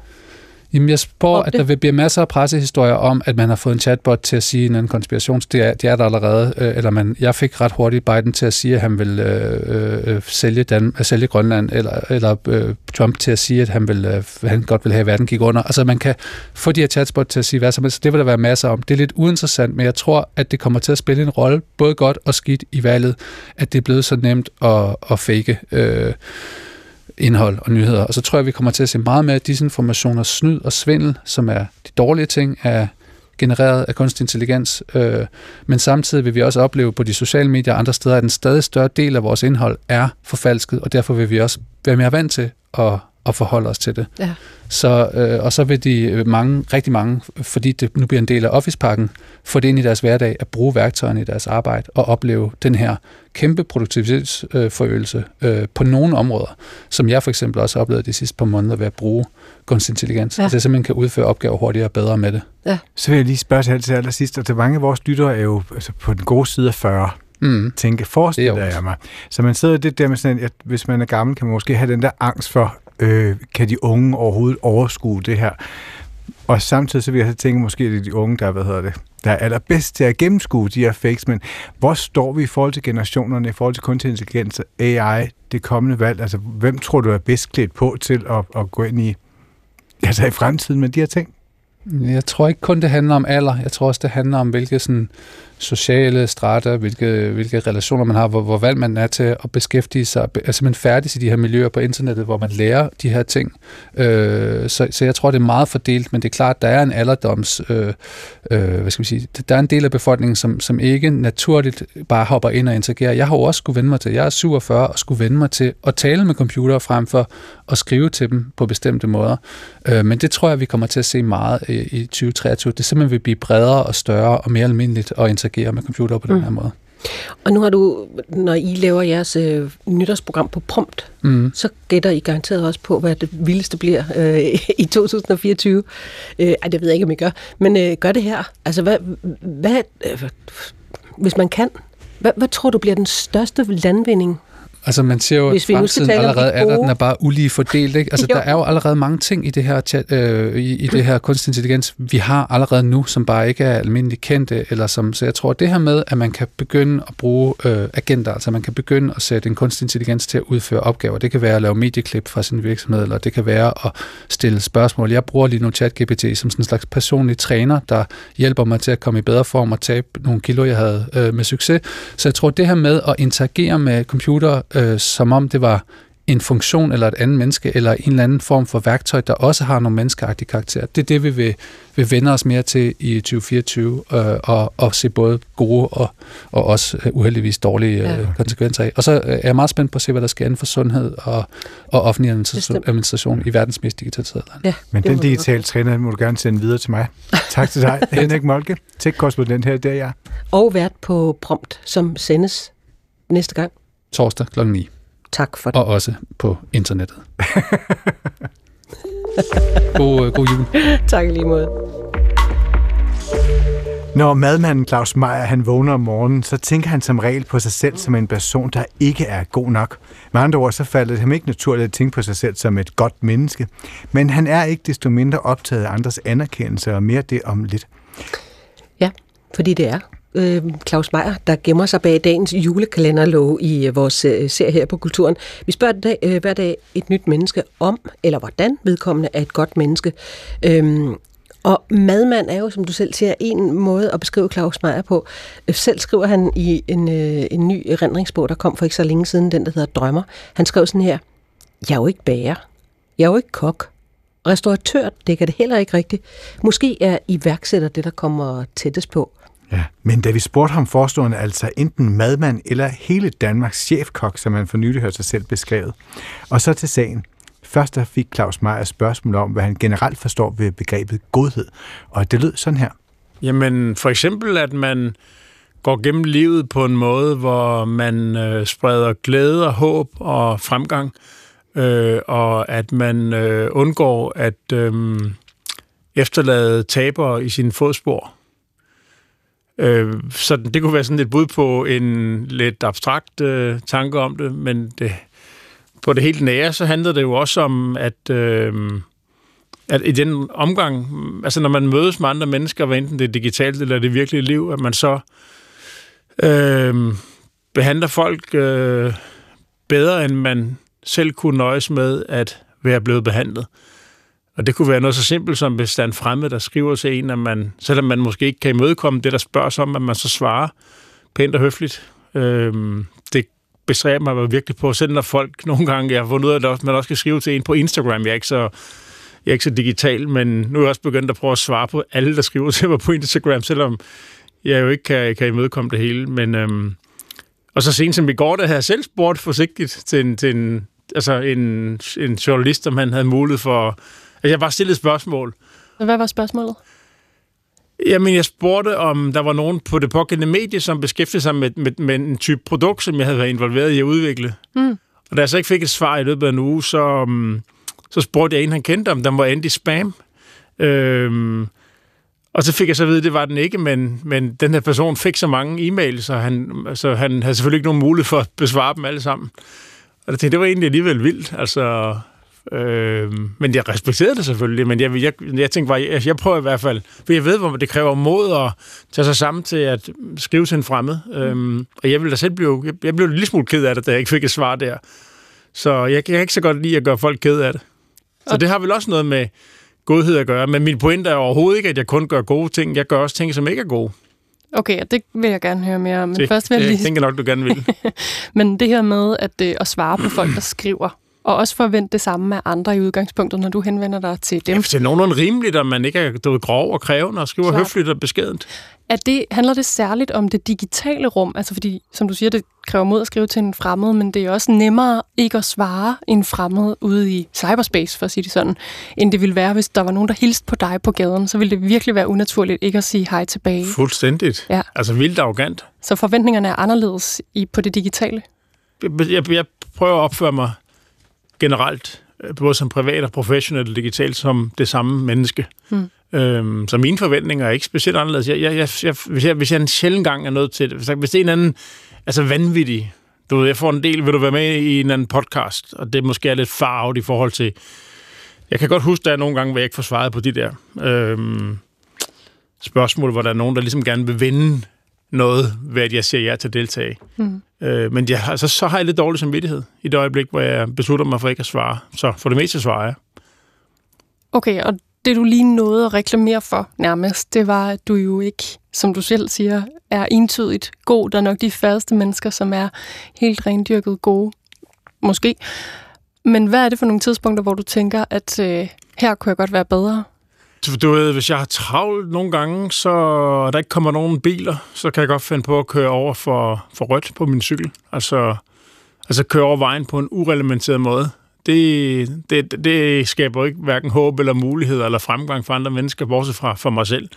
Jamen, jeg spår, at der vil blive masser af pressehistorier om, at man har fået en chatbot til at sige en anden konspirations. Det er, det er der allerede. Øh, eller man, jeg fik ret hurtigt Biden til at sige, at han vil øh, øh, sælge, Dan, øh, sælge Grønland, eller, eller øh, Trump til at sige, at han, vil, øh, han godt vil have, at verden gik under. Altså, man kan få de her chatbot til at sige hvad som helst. Det vil der være masser om. Det er lidt uinteressant, men jeg tror, at det kommer til at spille en rolle, både godt og skidt i valget, at det er blevet så nemt at, at fake øh, indhold og nyheder. Og så tror jeg, vi kommer til at se meget mere disinformation, og snyd og svindel, som er de dårlige ting, er genereret af kunstig intelligens. Øh, men samtidig vil vi også opleve på de sociale medier og andre steder, at en stadig større del af vores indhold er forfalsket, og derfor vil vi også være mere vant til at, at forholde os til det. Ja. Så, øh, og så vil de øh, mange, rigtig mange, fordi det nu bliver en del af Office-pakken, få det ind i deres hverdag, at bruge værktøjerne i deres arbejde og opleve den her kæmpe produktivitetsforøgelse øh, på nogle områder, som jeg for eksempel også har oplevet de sidste par måneder ved at bruge kunstig intelligens. Ja. Ja. Altså jeg simpelthen kan udføre opgaver hurtigere og bedre med det. Så vil jeg lige spørge til til allersidst, og til mange af vores lyttere er jo altså, på den gode side af 40, Mm. tænke, forestiller er jeg mig. Så man sidder det der med sådan, at hvis man er gammel, kan man måske have den der angst for, øh, kan de unge overhovedet overskue det her? Og samtidig så vil jeg så tænke, måske det er de unge, der, hvad hedder det, der er allerbedst til at gennemskue de her fakes, men hvor står vi i forhold til generationerne, i forhold til kunstig intelligens, AI, det kommende valg? Altså, hvem tror du er bedst klædt på til at, at gå ind i, altså i fremtiden med de her ting? Jeg tror ikke kun, det handler om alder. Jeg tror også, det handler om, hvilke sådan, sociale strater, hvilke, hvilke relationer man har, hvor, hvor valg man er til at beskæftige sig, er simpelthen altså færdig i de her miljøer på internettet, hvor man lærer de her ting. Øh, så, så jeg tror, det er meget fordelt, men det er klart, der er en alderdoms, øh, øh, hvad skal vi sige, der er en del af befolkningen, som, som ikke naturligt bare hopper ind og interagerer. Jeg har jo også skulle vende mig til, jeg er 47 og skulle vende mig til at tale med computere frem for at skrive til dem på bestemte måder. Øh, men det tror jeg, vi kommer til at se meget i, i 2023. Det simpelthen vil blive bredere og større og mere almindeligt at interagere med computere på den Mm. her måde. Og nu har du, når I laver jeres øh, nytårsprogram på prompt, Mm. så gætter I garanteret også på, hvad det vildeste bliver øh, i 2024. Øh, ej, det ved jeg ikke, om I gør. Men øh, gør det her. Altså, hvad, hvad øh, hvis man kan, hvad, hvad tror du bliver den største landvinding? Altså man ser jo, at Hvis vi skal fremtiden allerede er der, den er bare ulige fordelt. Ikke? Altså Jo. der er jo allerede mange ting i det her, chat, øh, i, i det her kunstig intelligens, vi har allerede nu, som bare ikke er almindeligt kendte. Eller som, så jeg tror, det her med, at man kan begynde at bruge øh, agenter, altså man kan begynde at sætte en kunstig intelligens til at udføre opgaver. Det kan være at lave medieklip fra sin virksomhed, eller det kan være at stille spørgsmål. Jeg bruger lige nu ChatGPT som sådan en slags personlig træner, der hjælper mig til at komme i bedre form og tabe nogle kilo, jeg havde øh, med succes. Så jeg tror, det her med at interagere med computer, øh, som om det var en funktion eller et andet menneske, eller en eller anden form for værktøj, der også har nogle menneskeagtige karakterer. Det er det, vi vil, vil vende os mere til i 2024, øh, og, og se både gode og, og også øh, uheldigvis dårlige øh, Ja. konsekvenser af. Og så øh, er jeg meget spændt på at se, hvad der sker inden for sundhed og, og offentlig administration, i verdens mest digitaliserede land. Ja, Men den digitale træner må du gerne sende videre til mig. Tak til dig, Henrik Molke, tech-korrespondent her, der jeg. Og vært på prompt, som sendes næste gang. Torsdag kl. 9, Tak for det. og også på internettet. god, øh, god jul. Tak lige måde. Når madmanden Claus Meier han vågner om morgenen, så tænker han som regel på sig selv som en person, der ikke er god nok. Med andre ord, så falder det ham ikke naturligt at tænke på sig selv som et godt menneske. Men han er ikke desto mindre optaget af andres anerkendelse, og mere det om lidt. Ja, fordi det er øh, Claus Meier, der gemmer sig bag dagens julekalenderlov i øh, vores øh, serie her på Kulturen. Vi spørger dag, øh, hver dag et nyt menneske om, eller hvordan vedkommende er et godt menneske. Øhm, og madmand er jo, som du selv siger, en måde at beskrive Claus Meier på. Øh, selv skriver han i en, øh, en ny erindringsbog, der kom for ikke så længe siden, den der hedder Drømmer. Han skrev sådan her, jeg er jo ikke bager. Jeg er jo ikke kok. Restauratør dækker det heller ikke rigtigt. Måske er iværksætter det, der kommer tættest på. Ja, men da vi spurgte ham forstående altså enten madmand eller hele Danmarks chefkok, som han for nylig hørte sig selv beskrevet. Og så til sagen. Først der fik Claus Meier spørgsmål om, hvad han generelt forstår ved begrebet godhed. Og det lød sådan her. Jamen, for eksempel, at man går gennem livet på en måde, hvor man øh, spreder glæde og håb og fremgang, øh, og at man øh, undgår at øh, efterlade tabere i sine fodspor. Øh, så det kunne være sådan et bud på en lidt abstrakt øh, tanke om det, men det, på det helt nære, så handler det jo også om, at, øh, at i den omgang, altså når man mødes med andre mennesker, hvad enten det er digitalt eller det virkelige liv, at man så øh, behandler folk øh, bedre, end man selv kunne nøjes med at være blevet behandlet. Og det kunne være noget så simpelt som, hvis der er en fremmed, der skriver til en, at man, selvom man måske ikke kan imødekomme det, der spørges om, at man så svarer pænt og høfligt. Øhm, det bestræber mig virkelig på, selv når folk nogle gange, jeg har fundet ud af, at man også kan skrive til en på Instagram. Jeg er ikke så, jeg er ikke så digital, men nu er jeg også begyndt at prøve at svare på alle, der skriver til mig på Instagram, selvom jeg jo ikke kan, kan imødekomme det hele. Men, øhm, og så sent som i går, der havde jeg selv spurgt forsigtigt til en, til en, altså en, en journalist, om han havde mulighed for at jeg bare stillede spørgsmål. Hvad var spørgsmålet? Jamen, jeg spurgte, om der var nogen på det pågældende medie, som beskæftigede sig med, med, med en type produkt, som jeg havde været involveret i at udvikle. Mm. Og da jeg så ikke fik et svar i løbet af en uge, så, um, så spurgte jeg en, han kendte, om den var anti-spam. Øhm, og så fik jeg så at vide, at det var den ikke, men, men den her person fik så mange e-mails, så han, så han havde selvfølgelig ikke nogen mulighed for at besvare dem alle sammen. Og jeg tænkte, det var egentlig alligevel vildt. Altså, Øh, men jeg respekterede det selvfølgelig, men jeg, jeg, jeg tænkte bare, jeg, jeg prøver i hvert fald, for jeg ved, hvor det kræver mod at tage sig sammen til at skrive til en fremmed. Mm. Øhm, og jeg ville da selv blive, jeg, jeg blev lidt smule ked af det, da jeg ikke fik et svar der. Så jeg, jeg kan ikke så godt lide at gøre folk ked af det. Så det har vel også noget med godhed at gøre. Men min pointe er overhovedet ikke, at jeg kun gør gode ting. Jeg gør også ting, som ikke er gode. Okay, det vil jeg gerne høre mere om. Men det, først vil jeg lige... Det tænker nok, du gerne vil. men det her med at, øh, at svare på folk, der skriver, og også forvente det samme af andre i udgangspunktet, når du henvender dig til dem. Ja, det er nogenlunde rimeligt, at man ikke er du, grov og krævende og skriver Klart. høfligt og beskedent. Er det, handler det særligt om det digitale rum? Altså fordi, som du siger, det kræver mod at skrive til en fremmed, men det er også nemmere ikke at svare en fremmed ude i cyberspace, for at sige det sådan, end det ville være, hvis der var nogen, der hilste på dig på gaden. Så ville det virkelig være unaturligt ikke at sige hej tilbage. Fuldstændigt. Ja. Altså vildt arrogant. Så forventningerne er anderledes i, på det digitale? Jeg, jeg prøver at opføre mig generelt, øh, både som privat og professionelt og digitalt, som det samme menneske. Mm. Øhm, så mine forventninger er ikke specielt anderledes. Jeg, jeg, jeg, hvis, jeg, hvis jeg en sjældent gang er nødt til det, hvis det er en anden altså vanvittig, du ved, jeg får en del, vil du være med i en anden podcast, og det måske er lidt farvet i forhold til, jeg kan godt huske, der er nogle gange, hvor jeg ikke får svaret på de der øhm, spørgsmål, hvor der er nogen, der ligesom gerne vil vinde noget, ved at jeg siger ja til at deltage. Mm. Øh, men jeg, altså, så har jeg lidt dårlig samvittighed i det øjeblik, hvor jeg beslutter mig for ikke at svare. Så for det meste svarer jeg. Okay, og det du lige nåede at reklamere for nærmest, det var, at du jo ikke, som du selv siger, er entydigt god. Der er nok de færreste mennesker, som er helt rendyrket gode. Måske. Men hvad er det for nogle tidspunkter, hvor du tænker, at øh, her kunne jeg godt være bedre? Du ved, hvis jeg har travlt nogle gange, så der ikke kommer nogen biler, så kan jeg godt finde på at køre over for, for rødt på min cykel. Altså, altså køre over vejen på en urelementeret måde. Det, det, det skaber ikke hverken håb eller muligheder eller fremgang for andre mennesker, bortset fra for mig selv.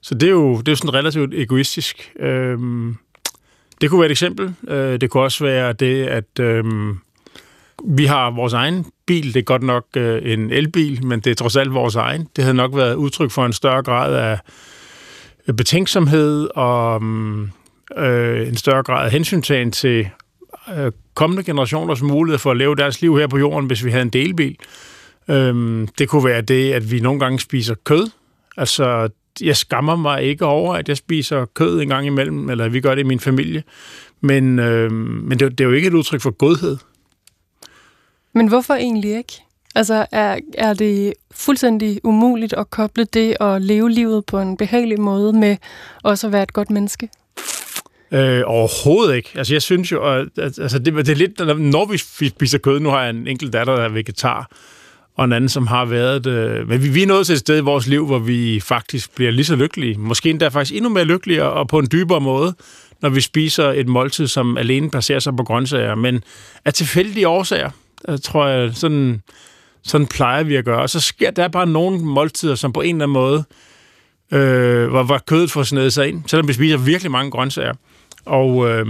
Så det er jo, det er jo sådan relativt egoistisk. Øhm, det kunne være et eksempel. Øh, det kunne også være det, at øhm, vi har vores egen bil. Det er godt nok øh, en elbil, men det er trods alt vores egen. Det havde nok været udtryk for en større grad af øh, betænksomhed og mm, øh, en større grad af hensyntagen til øh, kommende generationers mulighed for at leve deres liv her på jorden, hvis vi havde en delbil. Øh, det kunne være det, at vi nogle gange spiser kød. Altså, jeg skammer mig ikke over, at jeg spiser kød en gang imellem, eller vi gør det i min familie. Men, øh, men det, det er jo ikke et udtryk for godhed. Men hvorfor egentlig ikke? Altså, er, er det fuldstændig umuligt at koble det og leve livet på en behagelig måde med også at være et godt menneske? Øh, overhovedet ikke. Altså, jeg synes jo, at, altså, det, det er lidt, når vi spiser kød, nu har jeg en enkelt datter, der er vegetar, og en anden, som har været... Øh, men vi, vi er nået til et sted i vores liv, hvor vi faktisk bliver lige så lykkelige. Måske endda faktisk endnu mere lykkelige, og på en dybere måde, når vi spiser et måltid, som alene baserer sig på grøntsager. Men af tilfældige årsager, der tror jeg, sådan, sådan plejer vi at gøre. Og så sker der bare nogle måltider, som på en eller anden måde, øh, hvor, hvor kødet får snedet sig ind, selvom vi spiser virkelig mange grøntsager. Og øh,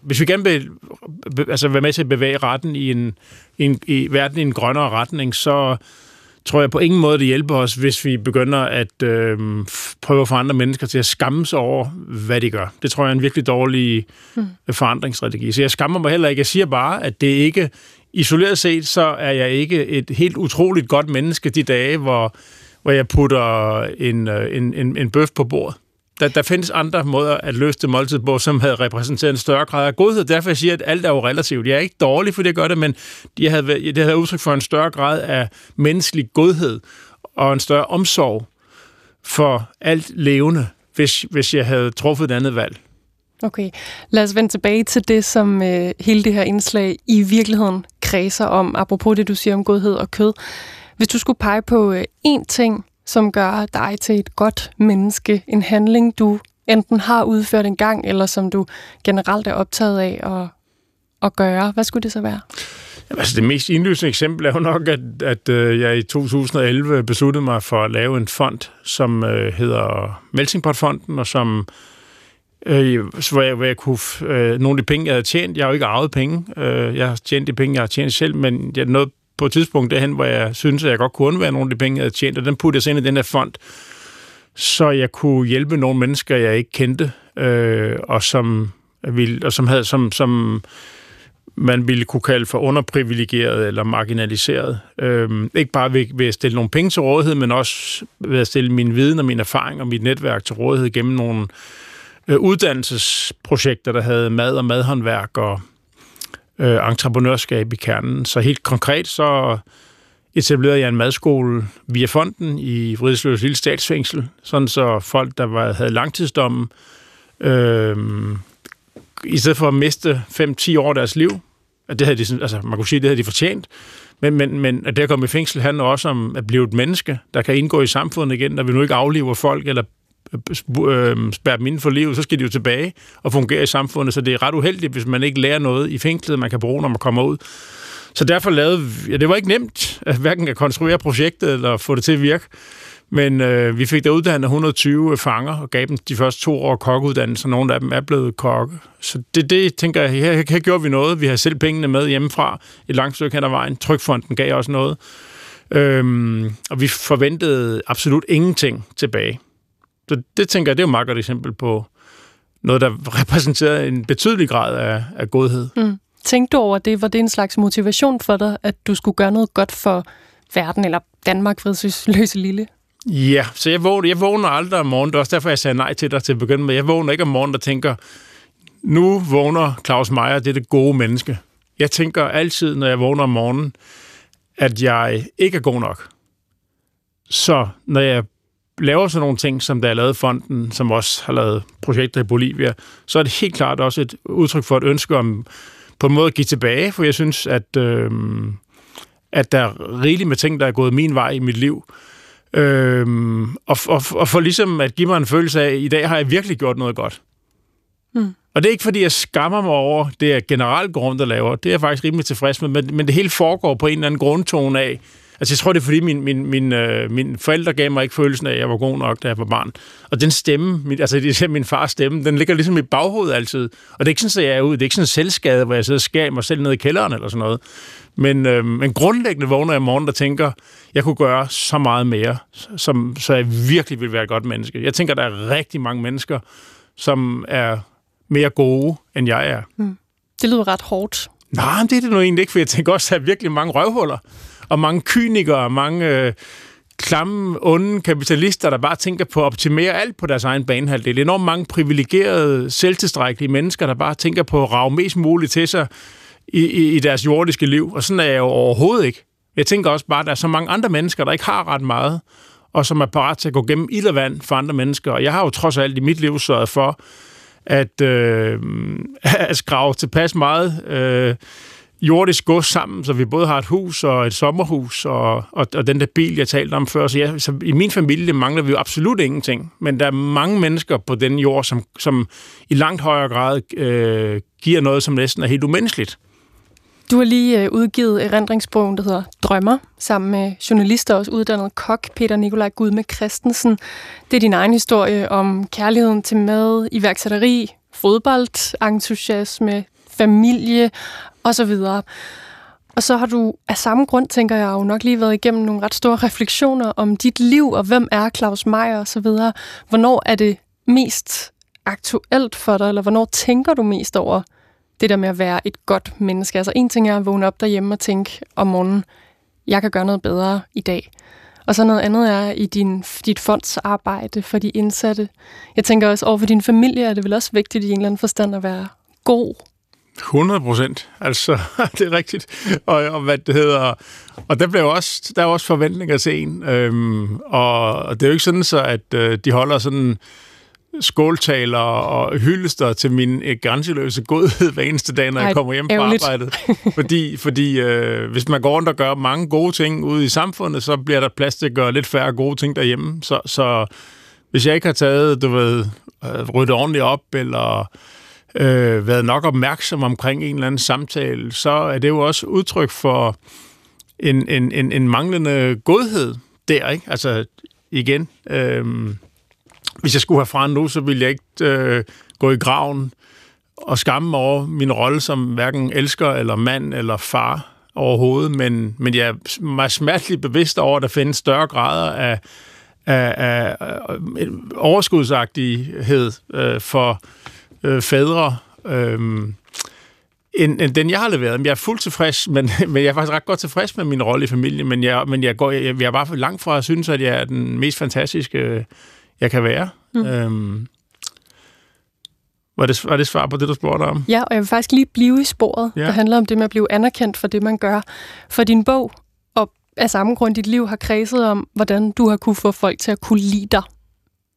hvis vi gerne vil altså være med til at bevæge retten i, en, i, en, i verden i en grønnere retning, så tror jeg på ingen måde, det hjælper os, hvis vi begynder at øh, prøve at få andre mennesker til at skamme sig over, hvad de gør. Det tror jeg er en virkelig dårlig hmm. forandringsstrategi. Så jeg skammer mig heller ikke. Jeg siger bare, at det ikke, isoleret set, så er jeg ikke et helt utroligt godt menneske de dage, hvor, hvor jeg putter en, øh, en, en, en bøf på bordet der, der findes andre måder at løse det måltid på, som havde repræsenteret en større grad af godhed. Derfor jeg siger jeg, at alt er jo relativt. Jeg er ikke dårlig, for det gør det, men de havde, det havde udtryk for en større grad af menneskelig godhed og en større omsorg for alt levende, hvis, hvis jeg havde truffet et andet valg. Okay, lad os vende tilbage til det, som øh, hele det her indslag i virkeligheden kredser om, apropos det, du siger om godhed og kød. Hvis du skulle pege på øh, én ting, som gør dig til et godt menneske. En handling, du enten har udført en gang, eller som du generelt er optaget af at, at gøre. Hvad skulle det så være? Jamen, altså det mest indlysende eksempel er jo nok, at, at øh, jeg i 2011 besluttede mig for at lave en fond, som øh, hedder Melsingport-fonden, og som øh, Øh, hvor, jeg, hvor jeg kunne, øh, nogle af de penge, jeg havde tjent, jeg har jo ikke arvet penge, øh, jeg har tjent de penge, jeg har tjent selv, men jeg nåede på et tidspunkt derhen, hvor jeg synes, at jeg godt kunne undvære nogle af de penge, jeg havde tjent, og den puttede jeg ind i den her fond, så jeg kunne hjælpe nogle mennesker, jeg ikke kendte, øh, og som ville, og som havde, som, som man ville kunne kalde for underprivilegeret eller marginaliseret. Øh, ikke bare ved, ved at stille nogle penge til rådighed, men også ved at stille min viden og min erfaring og mit netværk til rådighed gennem nogle øh, Øh, uddannelsesprojekter, der havde mad og madhåndværk og øh, entreprenørskab i kernen. Så helt konkret så etablerede jeg en madskole via fonden i Vridsløs Lille Statsfængsel, sådan så folk, der var, havde langtidsdommen, øh, i stedet for at miste 5-10 år af deres liv, at det havde de, altså man kunne sige, at det havde de fortjent, men, men, men at det at komme i fængsel handler også om at blive et menneske, der kan indgå i samfundet igen, når vi nu ikke aflever folk eller øh, spærre dem inden for livet, så skal de jo tilbage og fungere i samfundet, så det er ret uheldigt, hvis man ikke lærer noget i fængslet, man kan bruge, når man kommer ud. Så derfor lavede ja, det var ikke nemt, at hverken at konstruere projektet eller få det til at virke, men øh, vi fik der uddannet 120 fanger og gav dem de første to år kokkeuddannelse, og nogle af dem er blevet kokke. Så det, det tænker jeg, her, her gjorde vi noget. Vi har selv pengene med hjemmefra et langt stykke hen ad vejen. Trykfonden gav også noget. Øhm, og vi forventede absolut ingenting tilbage. Så det tænker jeg, det er jo et meget godt eksempel på noget, der repræsenterer en betydelig grad af, af godhed. Mm. Tænkte du over det? Var det en slags motivation for dig, at du skulle gøre noget godt for verden, eller Danmark, løse lille? Ja, så jeg vågner, jeg vågner aldrig om morgenen. Det er også derfor, jeg sagde nej til dig til at begynde med. Jeg vågner ikke om morgenen og tænker, nu vågner Claus Meier, det er det gode menneske. Jeg tænker altid, når jeg vågner om morgenen, at jeg ikke er god nok. Så når jeg laver sådan nogle ting, som der er lavet fonden, som også har lavet projekter i Bolivia, så er det helt klart også et udtryk for et ønske om på en måde at give tilbage, for jeg synes, at, øh, at der er rigeligt med ting, der er gået min vej i mit liv. Øh, og, og, og for ligesom at give mig en følelse af, at i dag har jeg virkelig gjort noget godt. Mm. Og det er ikke, fordi jeg skammer mig over det, jeg generelt går rundt og laver. Det er jeg faktisk rimelig tilfreds med, men, men det hele foregår på en eller anden grundtone af, Altså, jeg tror, det er fordi, min, min, min, øh, mine forældre gav mig ikke følelsen af, at jeg var god nok, da jeg var barn. Og den stemme, min, altså det er min fars stemme, den ligger ligesom i baghovedet altid. Og det er ikke sådan, at jeg er ude. Det er ikke sådan en selvskade, hvor jeg sidder og skærer mig selv ned i kælderen eller sådan noget. Men, øh, men grundlæggende vågner jeg om morgenen og tænker, jeg kunne gøre så meget mere, som, så jeg virkelig vil være et godt menneske. Jeg tænker, der er rigtig mange mennesker, som er mere gode, end jeg er. Mm. Det lyder ret hårdt. Nej, det er det nu egentlig ikke, for jeg tænker også, at der er virkelig mange røvhuller, og mange kynikere, mange øh, klamme, onde kapitalister, der bare tænker på at optimere alt på deres egen banehalvdel. Det er enormt mange privilegerede, selvtilstrækkelige mennesker, der bare tænker på at rave mest muligt til sig i, i, i deres jordiske liv, og sådan er jeg jo overhovedet ikke. Jeg tænker også bare, at der er så mange andre mennesker, der ikke har ret meget, og som er parat til at gå gennem ild og vand for andre mennesker. Og jeg har jo trods alt i mit liv sørget for, at, øh, at skrave tilpas meget øh, jordisk gods sammen, så vi både har et hus og et sommerhus og, og, og den der bil, jeg talte om før. Så, jeg, så i min familie mangler vi jo absolut ingenting, men der er mange mennesker på den jord, som, som i langt højere grad øh, giver noget, som næsten er helt umenneskeligt. Du har lige øh, udgivet erindringsbogen, der hedder Drømmer, sammen med journalister og også uddannet kok Peter Nikolaj Gudme Christensen. Det er din egen historie om kærligheden til mad, iværksætteri, fodbold, og så videre. Og så har du af samme grund, tænker jeg, jo nok lige været igennem nogle ret store refleksioner om dit liv, og hvem er Claus Meier og så videre. Hvornår er det mest aktuelt for dig, eller hvornår tænker du mest over det der med at være et godt menneske. Altså en ting er at vågne op derhjemme og tænke om morgenen, jeg kan gøre noget bedre i dag. Og så noget andet er i din, dit fondsarbejde for de indsatte. Jeg tænker også, over for din familie er det vel også vigtigt i en eller anden forstand at være god 100 procent. Altså, det er rigtigt. Og, og hvad det hedder... Og der, bliver også, der er også forventninger til en. Øhm, og, og det er jo ikke sådan så, at øh, de holder sådan skåltaler og hyldester til min øh, grænseløse godhed hver eneste dag, når Ej, jeg kommer hjem fra arbejdet. fordi fordi øh, hvis man går rundt og gør mange gode ting ude i samfundet, så bliver der plads til at gøre lidt færre gode ting derhjemme. Så, så hvis jeg ikke har taget, du ved, øh, ryddet ordentligt op, eller øh, været nok opmærksom omkring en eller anden samtale, så er det jo også udtryk for en, en, en, en manglende godhed der, ikke? Altså, igen... Øh, hvis jeg skulle have fra nu, så ville jeg ikke øh, gå i graven og skamme mig over min rolle som hverken elsker eller mand eller far overhovedet, men, men jeg er meget smerteligt bevidst over, at der findes større grader af, af, af, af overskudsagtighed øh, for øh, fædre, øh, end, end den, jeg har leveret. Jeg er fuldt tilfreds, men, men jeg er faktisk ret godt tilfreds med min rolle i familien, men jeg, men jeg, går, jeg, jeg er bare langt fra at synes, at jeg er den mest fantastiske jeg kan være. Mm. Øhm, var, det, var det svar på det, du spurgte om? Ja, og jeg vil faktisk lige blive i sporet, ja. der handler om det med at blive anerkendt for det, man gør. For din bog, og af samme grund dit liv, har kredset om, hvordan du har kunne få folk til at kunne lide dig.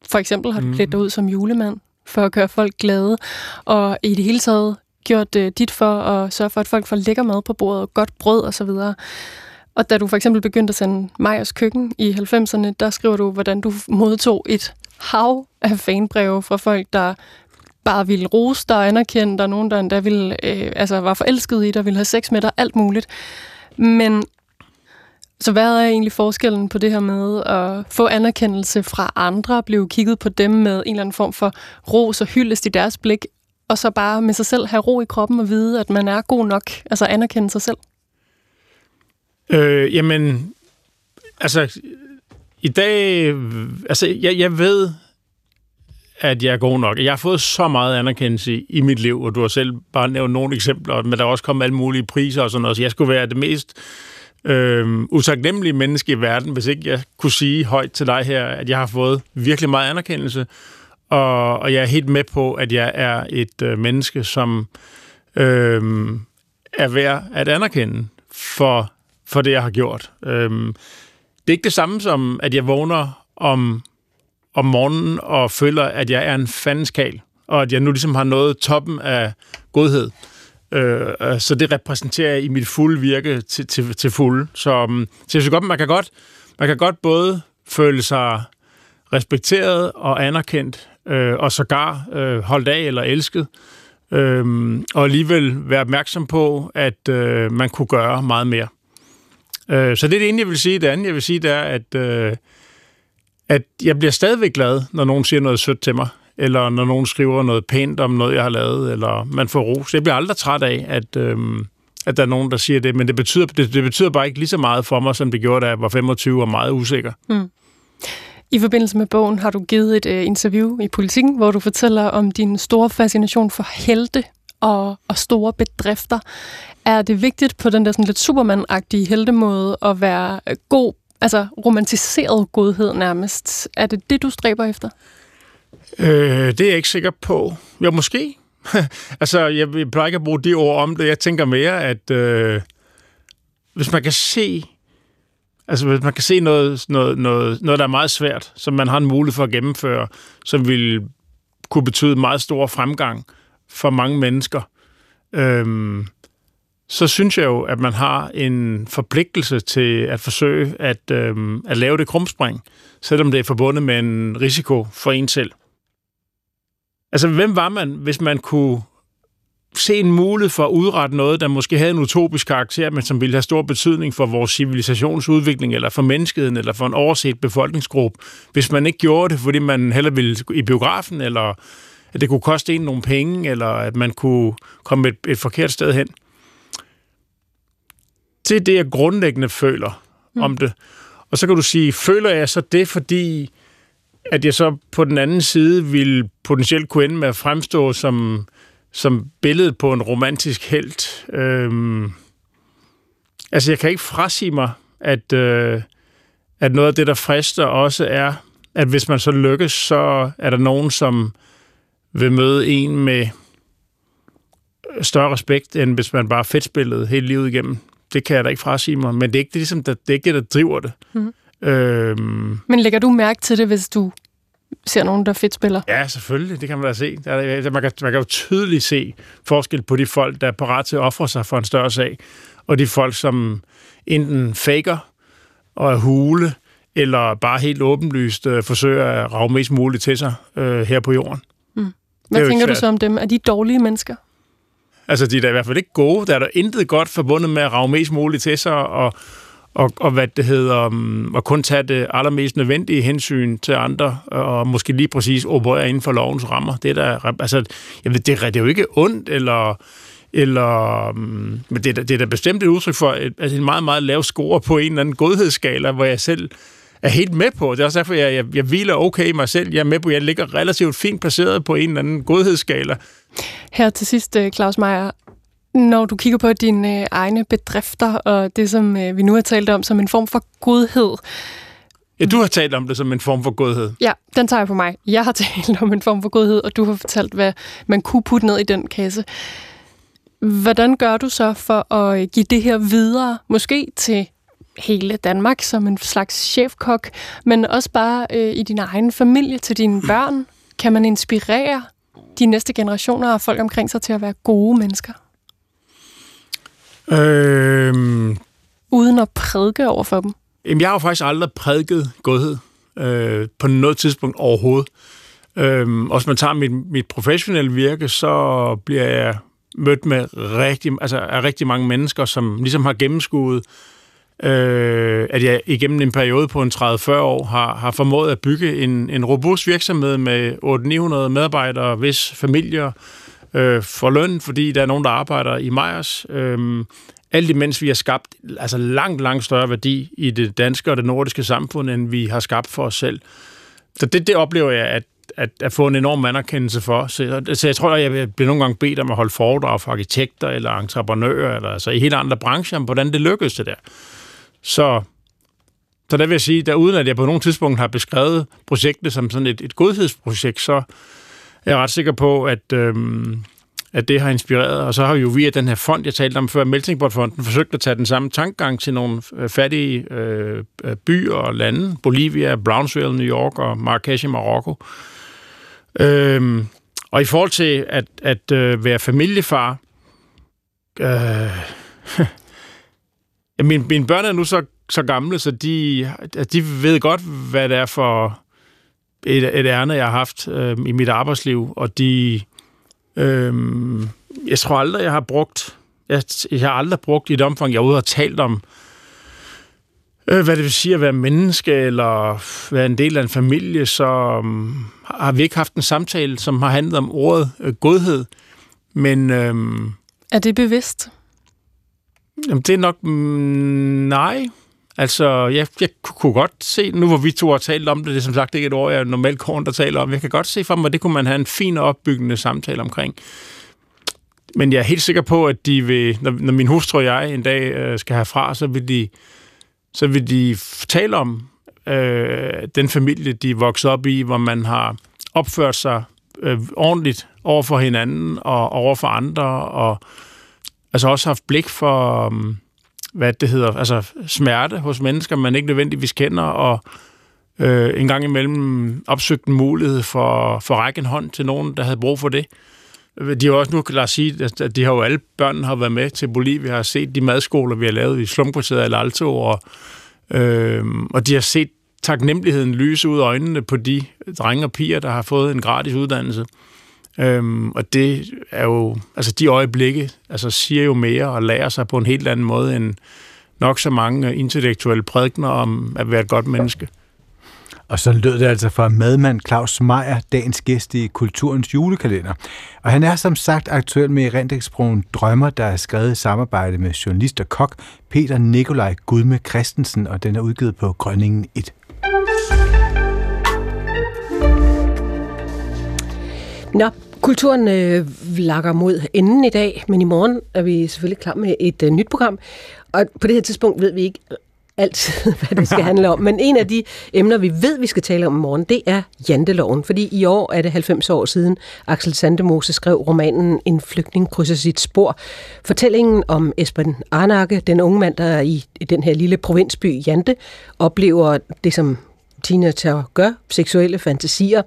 For eksempel har du mm. klædt dig ud som julemand, for at gøre folk glade, og i det hele taget gjort øh, dit for at sørge for, at folk får lækker mad på bordet, og godt brød osv. Og, så og da du for eksempel begyndte at sende Majers Køkken i 90'erne, der skriver du, hvordan du modtog et hav af fanbreve fra folk, der bare ville rose dig og anerkende dig, nogen der endda ville, øh, altså var forelsket i dig, ville have sex med dig, alt muligt. Men så hvad er egentlig forskellen på det her med at få anerkendelse fra andre, blive kigget på dem med en eller anden form for ros og hyldest i deres blik, og så bare med sig selv have ro i kroppen og vide, at man er god nok, altså anerkende sig selv? Øh, jamen, altså, i dag, altså, jeg, jeg ved, at jeg er god nok. Jeg har fået så meget anerkendelse i mit liv, og du har selv bare nævnt nogle eksempler, men der er også kommet alle mulige priser og sådan noget, så jeg skulle være det mest øh, Øhm, utaknemmelige menneske i verden, hvis ikke jeg kunne sige højt til dig her, at jeg har fået virkelig meget anerkendelse, og, og jeg er helt med på, at jeg er et øh, menneske, som øh, er værd at anerkende for for det, jeg har gjort. Øh, det er ikke det samme som, at jeg vågner om, om morgenen og føler, at jeg er en fandenskal, og at jeg nu ligesom har nået toppen af godhed. Øh, øh, så det repræsenterer jeg i mit fulde virke til, til, til fulde. Så, um, så jeg synes godt, man kan godt, man kan godt både føle sig respekteret og anerkendt, øh, og sågar øh, holdt af eller elsket, øh, og alligevel være opmærksom på, at øh, man kunne gøre meget mere. Øh, så det er det ene, jeg vil sige. Det andet, jeg vil sige, det er, at, øh, at jeg bliver stadigvæk glad, når nogen siger noget sødt til mig, eller når nogen skriver noget pænt om noget, jeg har lavet, eller man får ros. Jeg bliver aldrig træt af, at, øh, at der er nogen, der siger det, men det betyder, det, det betyder bare ikke lige så meget for mig, som det gjorde, da jeg var 25 og meget usikker. Mm. I forbindelse med bogen har du givet et øh, interview i Politiken, hvor du fortæller om din store fascination for helte og, og store bedrifter. Er det vigtigt på den der sådan lidt supermandagtige heltemåde at være øh, god, altså romantiseret godhed nærmest? Er det det, du stræber efter? Øh, det er jeg ikke sikker på. Jo, måske. altså, jeg plejer ikke at bruge de ord om det. Jeg tænker mere, at øh, hvis man kan se Altså, hvis man kan se noget, noget, noget, noget, der er meget svært, som man har en mulighed for at gennemføre, som vil kunne betyde meget stor fremgang for mange mennesker, øhm, så synes jeg jo, at man har en forpligtelse til at forsøge at, øhm, at lave det krumspring, selvom det er forbundet med en risiko for en selv. Altså, hvem var man, hvis man kunne se en mulighed for at udrette noget, der måske havde en utopisk karakter, men som ville have stor betydning for vores civilisationsudvikling, eller for menneskeheden, eller for en overset befolkningsgruppe, hvis man ikke gjorde det, fordi man heller ville i biografen, eller at det kunne koste en nogle penge, eller at man kunne komme et, et forkert sted hen. Det er det, jeg grundlæggende føler mm. om det. Og så kan du sige, føler jeg så det, fordi at jeg så på den anden side vil potentielt kunne ende med at fremstå som som billedet på en romantisk held. Øhm, altså, jeg kan ikke frasige mig, at, øh, at noget af det, der frister, også er, at hvis man så lykkes, så er der nogen, som vil møde en med større respekt, end hvis man bare fedtspillet hele livet igennem. Det kan jeg da ikke frasige mig, men det er ikke det, ligesom, det, det, er ikke det der driver det. Mm. Øhm, men lægger du mærke til det, hvis du ser nogen, der fedt spiller. Ja, selvfølgelig. Det kan man da se. Der, man, kan, man kan jo tydeligt se forskel på de folk, der er parat til at ofre sig for en større sag, og de folk, som enten faker og er hule, eller bare helt åbenlyst øh, forsøger at rave mest muligt til sig øh, her på jorden. Mm. Hvad tænker du så om dem? Er de dårlige mennesker? Altså, de er da i hvert fald ikke gode. Der er der intet godt forbundet med at rave mest muligt til sig og, og, og hvad det hedder, um, og kun tage det allermest nødvendige hensyn til andre, og måske lige præcis operere inden for lovens rammer. Det er der, altså, jeg ved, det, det er jo ikke ondt, eller eller, um, men det, er, det er da bestemt et udtryk for et, altså en meget, meget lav score på en eller anden godhedsskala, hvor jeg selv er helt med på. Det er også derfor, jeg, jeg, jeg hviler okay i mig selv. Jeg er med på, at jeg ligger relativt fint placeret på en eller anden godhedsskala. Her til sidst, øh, Claus Meier, når du kigger på dine øh, egne bedrifter, og det, som øh, vi nu har talt om som en form for godhed. Ja, du har talt om det som en form for godhed. Ja, den tager jeg på mig. Jeg har talt om en form for godhed, og du har fortalt, hvad man kunne putte ned i den kasse. Hvordan gør du så for at øh, give det her videre, måske til hele Danmark som en slags chefkok, men også bare øh, i din egen familie, til dine børn? Kan man inspirere de næste generationer af folk omkring sig til at være gode mennesker? Øhm, Uden at prædike over for dem? Jamen, jeg har jo faktisk aldrig prædiket godhed øh, på noget tidspunkt overhovedet. Øhm, og hvis man tager mit, mit professionelle virke, så bliver jeg mødt med rigtig, altså, af rigtig mange mennesker, som ligesom har gennemskuet, øh, at jeg igennem en periode på en 30-40 år har, har formået at bygge en, en robust virksomhed med 800-900 medarbejdere, hvis familier øh, for løn, fordi der er nogen, der arbejder i Meyers. Øh, alt imens vi har skabt altså langt, langt større værdi i det danske og det nordiske samfund, end vi har skabt for os selv. Så det, det oplever jeg, at, at, at få en enorm anerkendelse for. Så, så jeg tror, at jeg bliver nogle gange bedt om at holde foredrag for arkitekter eller entreprenører, eller altså i helt andre brancher, om hvordan det lykkedes det der. Så, så der vil jeg sige, at uden at jeg på nogen tidspunkt har beskrevet projektet som sådan et, et godhedsprojekt, så jeg er ret sikker på, at, øhm, at det har inspireret. Og så har vi jo via den her fond, jeg talte om før, Meltingpot-fonden, forsøgt at tage den samme tankgang til nogle øh, fattige øh, øh, byer og lande. Bolivia, Brownsville, New York og Marrakesh i Marokko. Øhm, og i forhold til at, at øh, være familiefar, øh, mine, mine børn er nu så, så gamle, så de, de ved godt, hvad det er for et, et ærne, jeg har haft øh, i mit arbejdsliv, og de... Øh, jeg tror aldrig, jeg har brugt... Jeg, jeg har aldrig brugt i et omfang, jeg har talt om øh, hvad det vil sige at være menneske, eller være en del af en familie, så um, har vi ikke haft en samtale, som har handlet om ordet øh, godhed. Men øhm, Er det bevidst? jamen, det er nok mm, nej. Altså, jeg, jeg kunne godt se, nu hvor vi to har talt om det, det er som sagt ikke et ord, jeg normalt går der taler om, jeg kan godt se for mig, at det kunne man have en fin og opbyggende samtale omkring. Men jeg er helt sikker på, at de vil, når, når min hustru og jeg en dag øh, skal herfra, så vil de, så vil de tale om øh, den familie, de er vokset op i, hvor man har opført sig øh, ordentligt over for hinanden og over for andre, og altså også haft blik for, Øh, hvad det hedder, altså smerte hos mennesker, man ikke nødvendigvis kender, og øh, en gang imellem opsøgt en mulighed for, for at række en hånd til nogen, der havde brug for det. De har også nu, lad os sige, at de har jo alle børn har været med til Bolivia, har set de madskoler, vi har lavet i slumkvarteret af Alto, og, øh, og de har set taknemmeligheden lyse ud af øjnene på de drenge og piger, der har fået en gratis uddannelse. Øhm, og det er jo, altså de øjeblikke, altså siger jo mere og lærer sig på en helt anden måde end nok så mange intellektuelle prædikner om at være et godt menneske. Og så lød det altså fra madmand Claus Meier, dagens gæst i Kulturens julekalender. Og han er som sagt aktuel med erindringsbroen Drømmer, der er skrevet i samarbejde med journalist og kok Peter Nikolaj Gudme Christensen, og den er udgivet på Grønningen 1. Nå, kulturen øh, lakker mod enden i dag, men i morgen er vi selvfølgelig klar med et øh, nyt program. Og på det her tidspunkt ved vi ikke altid, hvad det skal handle om. Men en af de emner, vi ved, vi skal tale om i morgen, det er janteloven. Fordi i år er det 90 år siden, Axel Sandemose skrev romanen En flygtning krydser sit spor. Fortællingen om Esben Arnakke, den unge mand, der i den her lille provinsby Jante, oplever det, som teenager gør, seksuelle fantasier,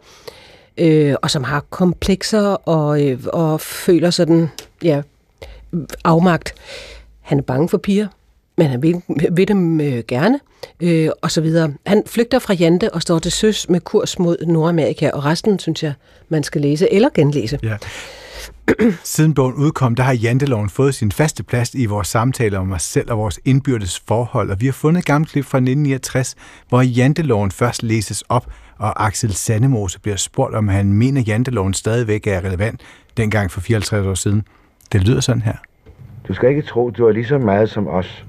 øh, og som har komplekser og, øh, og føler sådan, ja, afmagt. Han er bange for piger, men han vil, vil dem øh, gerne, øh, og så videre. Han flygter fra Jante og står til søs med kurs mod Nordamerika, og resten synes jeg, man skal læse eller genlæse. Ja. Siden bogen udkom, der har Janteloven fået sin faste plads i vores samtaler om os selv og vores indbyrdes forhold, og vi har fundet et gammelt klip fra 1969, hvor Janteloven først læses op, og Axel Sandemose bliver spurgt, om han mener, Janteloven stadigvæk er relevant dengang for 54 år siden. Det lyder sådan her. Du skal ikke tro, du er lige så meget som os.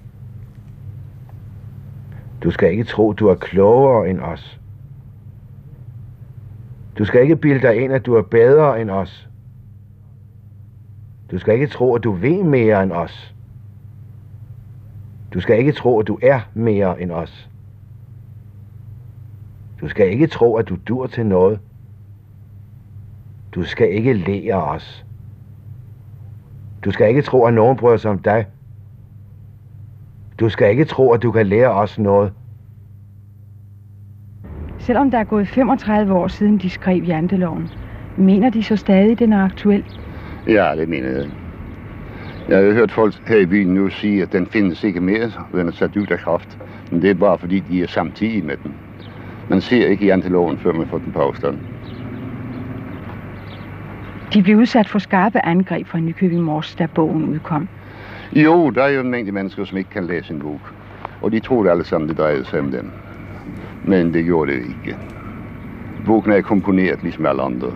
Du skal ikke tro, du er klogere end os. Du skal ikke bilde dig ind, at du er bedre end os. Du skal ikke tro, at du ved mere end os. Du skal ikke tro, at du er mere end os. Du skal ikke tro, at du dur til noget. Du skal ikke lære os. Du skal ikke tro, at nogen bryder sig om dig. Du skal ikke tro, at du kan lære os noget. Selvom der er gået 35 år siden de skrev janteloven, mener de så stadig, den er aktuel? Ja, det mener jeg. Jeg har hørt folk her i byen nu sige, at den findes ikke mere, den er sat ud af kraft. Men det er bare fordi, de er samtidig med den. Man ser ikke janteloven, før man får den på afstand. De blev udsat for skarpe angreb fra Nykøbing Mors, da bogen udkom. Jo, der er jo en mængde mennesker, som ikke kan læse en bog. Og de troede alle sammen, det drejede sig om dem. Men det gjorde det ikke. Bogen er komponeret ligesom alle andre.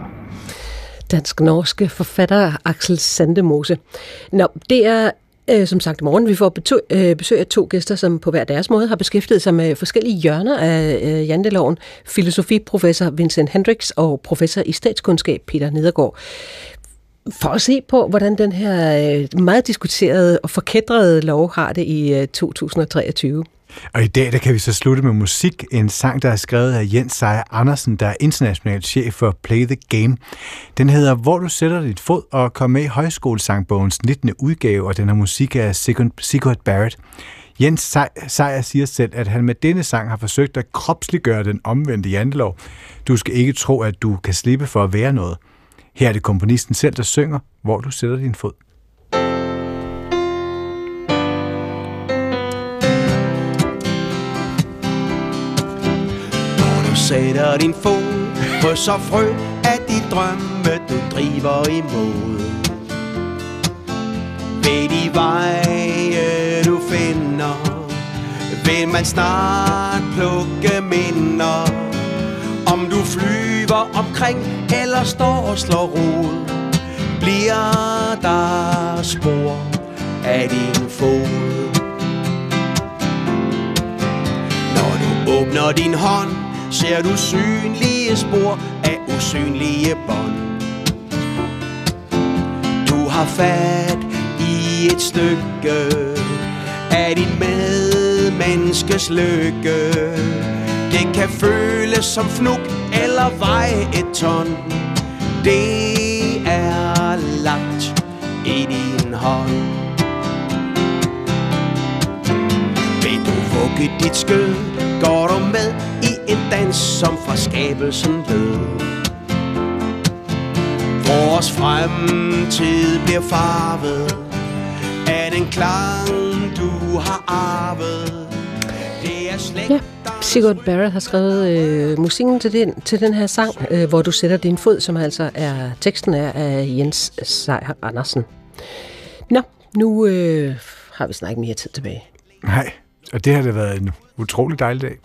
Dansk-norske forfatter Axel Sandemose. Nå, det er øh, som sagt i morgen. Vi får besøg, øh, besøg af to gæster, som på hver deres måde har beskæftiget sig med forskellige hjørner af øh, janteloven. Filosofiprofessor Vincent Hendricks og professor i statskundskab Peter Nedergaard. For at se på, hvordan den her øh, meget diskuterede og forkædrede lov har det i øh, 2023. Og i dag der kan vi så slutte med musik. En sang, der er skrevet af Jens Seier Andersen, der er international chef for Play the Game. Den hedder Hvor du sætter dit fod og kom med i højskolesangbogens 19. udgave, og den har musik af Sigurd Barrett. Jens Sejer siger selv, at han med denne sang har forsøgt at kropsliggøre den omvendte jantelov. Du skal ikke tro, at du kan slippe for at være noget. Her er det komponisten selv, der synger, hvor du sætter din fod. Sætter din fod på så frø af de drømme, du driver imod. Ved de veje, du finder, vil man snart plukke minder Om du flyver omkring eller står og slår rod Bliver der spor af din fod Når du åbner din hånd Ser du synlige spor af usynlige bånd? Du har fat i et stykke af din medmenneskes lykke. Det kan føles som fnuk eller veje et ton. Det er lagt i din hånd. Vil du vugge dit skød, går du med en dans, som fra skabelsen lød Vores fremtid bliver farvet af den klang, du har arvet. Det er slægt, Ja, Sigurd Barrett har skrevet øh, musikken til den, til den her sang, øh, hvor du sætter din fod, som altså er teksten er af Jens Seier Andersen. Nå, nu øh, har vi snart ikke mere tid tilbage. Nej, og det har det været en utrolig dejlig dag.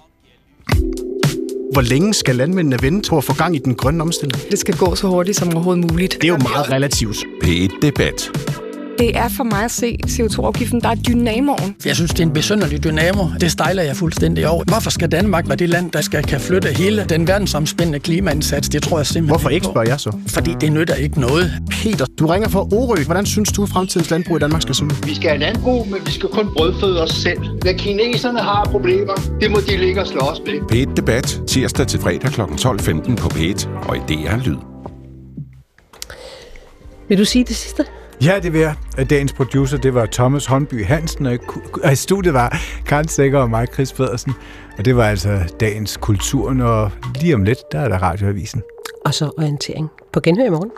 Hvor længe skal landmændene vente på at få gang i den grønne omstilling? Det skal gå så hurtigt som overhovedet muligt. Det er jo meget relativt. P1 Debat. Det er for mig at se CO2-afgiften, der er dynamoen. Jeg synes, det er en besynderlig dynamo. Det stejler jeg fuldstændig over. Hvorfor skal Danmark være det land, der skal kan flytte hele den verdensomspændende klimaindsats? Det tror jeg simpelthen Hvorfor ikke, spørger jeg så? Fordi det nytter ikke noget. Peter, du ringer fra Orø. Hvordan synes du, at fremtidens landbrug i Danmark skal se ud? Vi skal have landbrug, men vi skal kun brødføde os selv. Hvad kineserne har problemer, det må de ligge og slås med. P1 Debat tirsdag til fredag kl. 12.15 på P1 og i DR Lyd. Vil du sige det sidste? Ja, det vil jeg. Dagens producer, det var Thomas Håndby Hansen, og i, ku- og i studiet var Karen Sækker og mig, Chris Federsen. Og det var altså dagens kulturen, og lige om lidt, der er der radioavisen. Og så orientering på genhør i morgen.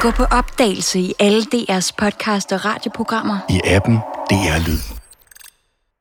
Gå på opdagelse i alle DR's podcast og radioprogrammer. I appen DR Lyd.